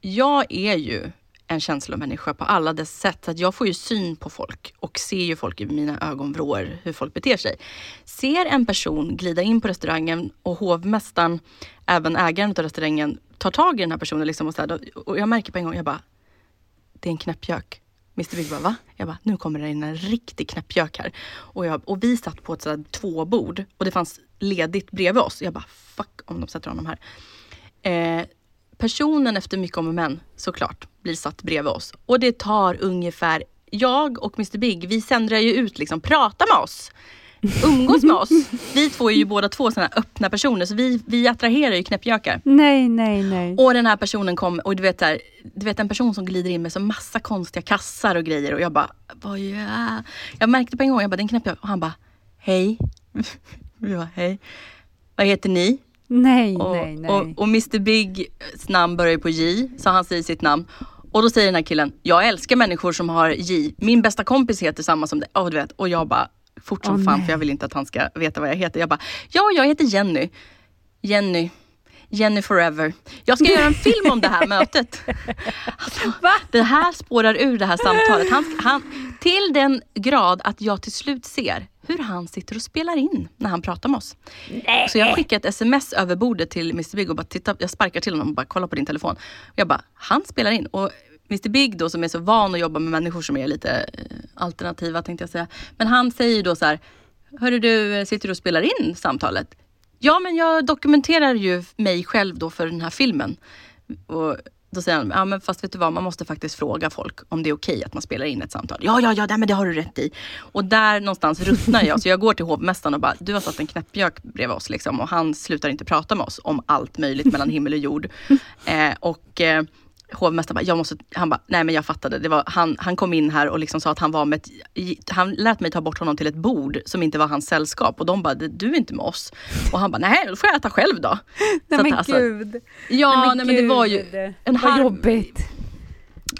jag är ju en känslomänniska på alla dess sätt. Så att jag får ju syn på folk och ser ju folk i mina ögonvrår hur folk beter sig. Ser en person glida in på restaurangen och hovmästaren, även ägaren av restaurangen, tar tag i den här personen liksom och, så här, och jag märker på en gång, jag bara, det är en knäppjök. Mr Big bara, va? Jag bara, nu kommer det in en riktig knäppjök här. Och, jag, och vi satt på ett sådär tvåbord och det fanns ledigt bredvid oss. Jag bara, fuck om de sätter honom här. Eh, personen efter mycket om och men såklart blir satt bredvid oss. Och det tar ungefär, jag och Mr Big, vi sändrar ju ut liksom, prata med oss. Umgås med oss. Vi två är ju båda två sådana öppna personer så vi, vi attraherar ju knäppjökar. Nej, nej, nej. Och den här personen kom och du vet, här, du vet en person som glider in med så massa konstiga kassar och grejer och jag bara, vad gör jag? Jag märkte på en gång, jag bara, det är en knäppjök och han bara, hej. Ja, hej. Vad heter ni? Nej, Och, nej, nej. och, och Mr Bigs namn börjar ju på J, så han säger sitt namn. Och då säger den här killen, jag älskar människor som har J. Min bästa kompis heter samma som dig. Oh, du vet. Och jag bara, fort som Åh, fan nej. för jag vill inte att han ska veta vad jag heter. Jag bara, ja jag heter Jenny. Jenny. Jenny forever. Jag ska göra en film om det här mötet. Alltså, det här spårar ur det här samtalet. Han, han, till den grad att jag till slut ser hur han sitter och spelar in när han pratar med oss. Så jag skickar ett sms över bordet till Mr Big och bara titta, jag sparkar till honom och bara kolla på din telefon. Och jag bara, han spelar in. Och Mr Big då som är så van att jobba med människor som är lite eh, alternativa tänkte jag säga. Men han säger då så här, hörru du, eh, sitter du och spelar in samtalet? Ja men jag dokumenterar ju mig själv då för den här filmen. Och då säger han, ja men fast vet du vad, man måste faktiskt fråga folk om det är okej att man spelar in ett samtal. Ja, ja, ja, nej, men det har du rätt i. Och där någonstans ruttnar jag. Så jag går till hovmästaren och bara, du har satt en knäppjök bredvid oss liksom. Och han slutar inte prata med oss om allt möjligt mellan himmel och jord. Eh, och eh, hovmästaren bara, jag måste, han bara, nej men jag fattade. Det var, han, han kom in här och liksom sa att han var med ett, han lät mig ta bort honom till ett bord som inte var hans sällskap. Och de bara, du är inte med oss. Och han bara, nej då får jag äta själv då. nej men alltså, gud. Ja, nej, men det var ju en Vad jobbigt.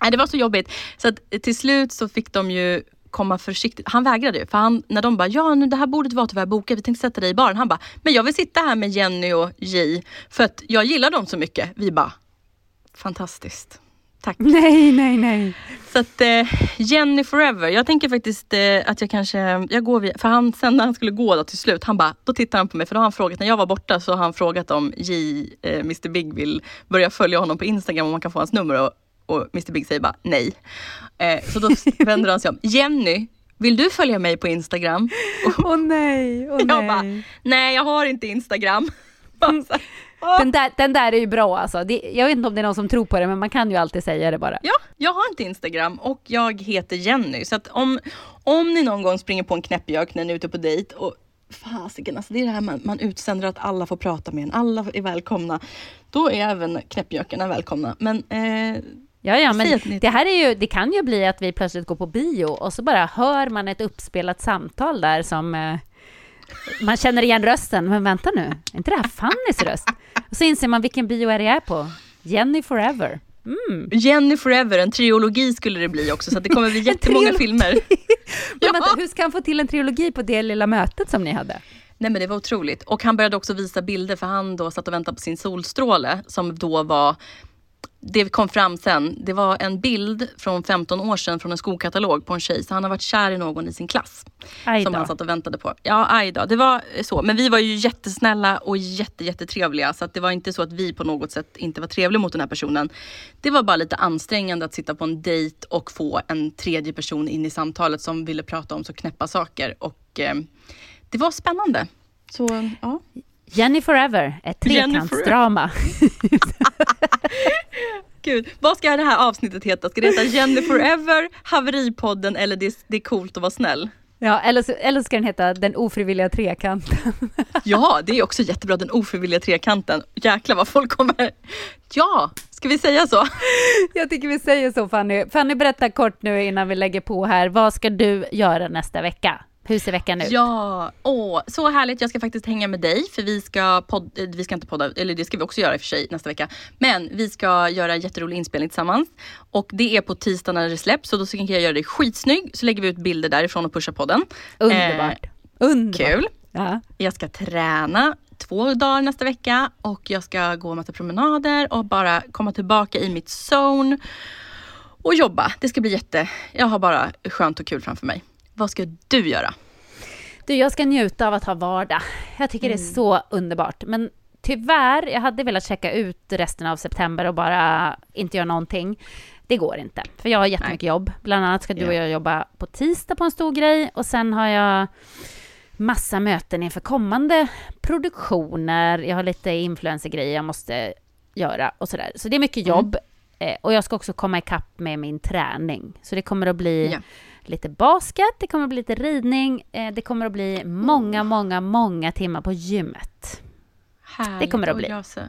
Nej, det var så jobbigt. Så att till slut så fick de ju komma försiktigt. Han vägrade ju. För han, när de bara, ja nu det här bordet var tyvärr bokat, vi tänkte sätta dig i baren. Han bara, men jag vill sitta här med Jenny och J för att jag gillar dem så mycket. Vi bara, fantastiskt. Tack. Nej, nej, nej. Så att eh, Jenny forever. Jag tänker faktiskt eh, att jag kanske, jag går via, för han sen när han skulle gå då till slut, han bara, då tittar han på mig för då har han frågat, när jag var borta så har han frågat om J, eh, Mr Big vill börja följa honom på Instagram om man kan få hans nummer och, och Mr Big säger bara nej. Eh, så då vänder han sig om, Jenny, vill du följa mig på Instagram? Och Åh nej, åh jag nej. bara, nej jag har inte Instagram. Bara. Den där, den där är ju bra alltså. Det, jag vet inte om det är någon som tror på det, men man kan ju alltid säga det bara. Ja, jag har inte Instagram och jag heter Jenny. Så att om, om ni någon gång springer på en knäppjök när ni är ute på dejt och fasiken, alltså det är det här man, man utsänder att alla får prata med en, alla är välkomna. Då är även knäppjökarna välkomna. Men eh, Ja, ja, men det här är ju, det kan ju bli att vi plötsligt går på bio och så bara hör man ett uppspelat samtal där som eh, man känner igen rösten. Men vänta nu, är inte det här Fannys röst? Och så inser man vilken bio är det är på. Jenny Forever. Mm. Jenny Forever, en trilogi skulle det bli också. Så det kommer bli jättemånga filmer. Men vänta, hur ska han få till en trilogi på det lilla mötet som ni hade? Nej men det var otroligt. Och han började också visa bilder för han då satt och väntade på sin solstråle som då var det kom fram sen, det var en bild från 15 år sedan från en skokatalog på en tjej. Så han har varit kär i någon i sin klass. Som han satt och väntade på. Ja, aj då. Det var så. Men vi var ju jättesnälla och jätte, jättetrevliga. Så att det var inte så att vi på något sätt inte var trevliga mot den här personen. Det var bara lite ansträngande att sitta på en dejt och få en tredje person in i samtalet som ville prata om så knäppa saker. Och eh, det var spännande. Så ja. Jenny Forever, ett trekantsdrama. Gud, vad ska det här avsnittet heta? Ska det heta Jenny Forever, Haveripodden eller det, det är coolt att vara snäll? Ja, eller så, eller ska den heta Den ofrivilliga trekanten. Ja, det är också jättebra, den ofrivilliga trekanten. Jäklar vad folk kommer... Ja, ska vi säga så? Jag tycker vi säger så Fanny. Fanny, berätta kort nu innan vi lägger på här. Vad ska du göra nästa vecka? Hur ser veckan ut? Ja, åh, så härligt. Jag ska faktiskt hänga med dig för vi ska, podd, eh, vi ska inte podda, eller det ska vi också göra i och för sig nästa vecka. Men vi ska göra en jätterolig inspelning tillsammans. Och det är på tisdag när det släpps så då ska jag göra dig skitsnygg. Så lägger vi ut bilder därifrån och pushar podden. Underbart. Underbart. Eh, kul. Ja. Jag ska träna två dagar nästa vecka och jag ska gå en massa promenader och bara komma tillbaka i mitt zone och jobba. Det ska bli jätte, jag har bara skönt och kul framför mig. Vad ska du göra? Du, jag ska njuta av att ha vardag. Jag tycker det är så underbart. Men tyvärr, jag hade velat checka ut resten av september och bara inte göra någonting. Det går inte, för jag har jättemycket jobb. Bland annat ska du och Ja. jag jobba på tisdag på en stor grej och sen har jag massa möten inför kommande produktioner. Jag har lite influencergrejer jag måste göra och sådär. Så det är mycket jobb. Eh, och jag ska också komma ikapp med min träning. Så det kommer att bli Ja. Lite basket, det kommer att bli lite ridning, eh, det kommer att bli många, många, många timmar på gymmet. Härligt. Det kommer det att bli. Jag, så,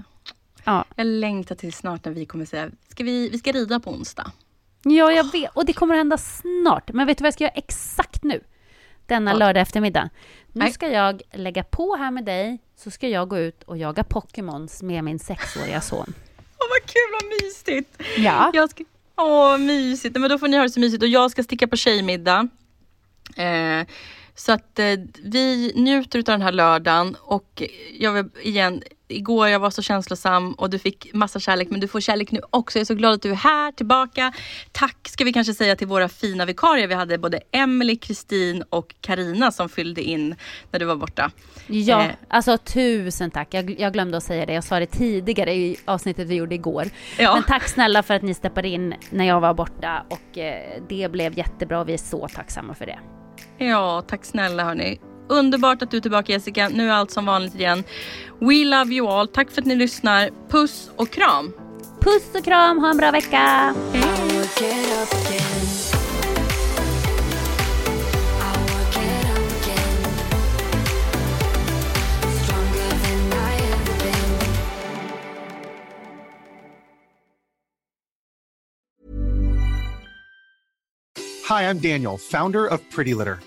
Ja. jag längtar till snart när vi kommer säga, ska vi, vi ska rida på onsdag. Ja, jag vet. Och det kommer att hända snart. Men vet du vad jag ska göra exakt nu? Denna Vad? lördag eftermiddag. Nu ska jag lägga på här med dig, så ska jag gå ut och jaga Pokémons med min sexåriga son. Åh vad kul, vad mysigt! Ja. Jag ska... Åh, mysigt. Men då får ni ha det så mysigt. Och jag ska sticka på tjejmiddag. Eh, så att eh, vi njuter av den här lördagen. Och jag vill igen, igår jag var så känslosam och du fick massa kärlek. Men du får kärlek nu också. Jag är så glad att du är här, tillbaka. Tack ska vi kanske säga till våra fina vikarier. Vi hade både Emily, Kristin och Karina som fyllde in när du var borta. Ja, Eh. alltså tusen tack. Jag, jag glömde att säga det. Jag sa det tidigare i avsnittet vi gjorde igår. Ja. Men tack snälla för att ni steppade in när jag var borta och eh, det blev jättebra vi är så tacksamma för det. Ja, tack snälla hörni. Underbart att du är tillbaka Jessica. Nu är allt som vanligt igen. We love you all. Tack för att ni lyssnar. Puss och kram. Puss och kram, ha en bra vecka! Hi, I'm Daniel, founder of Pretty Litter.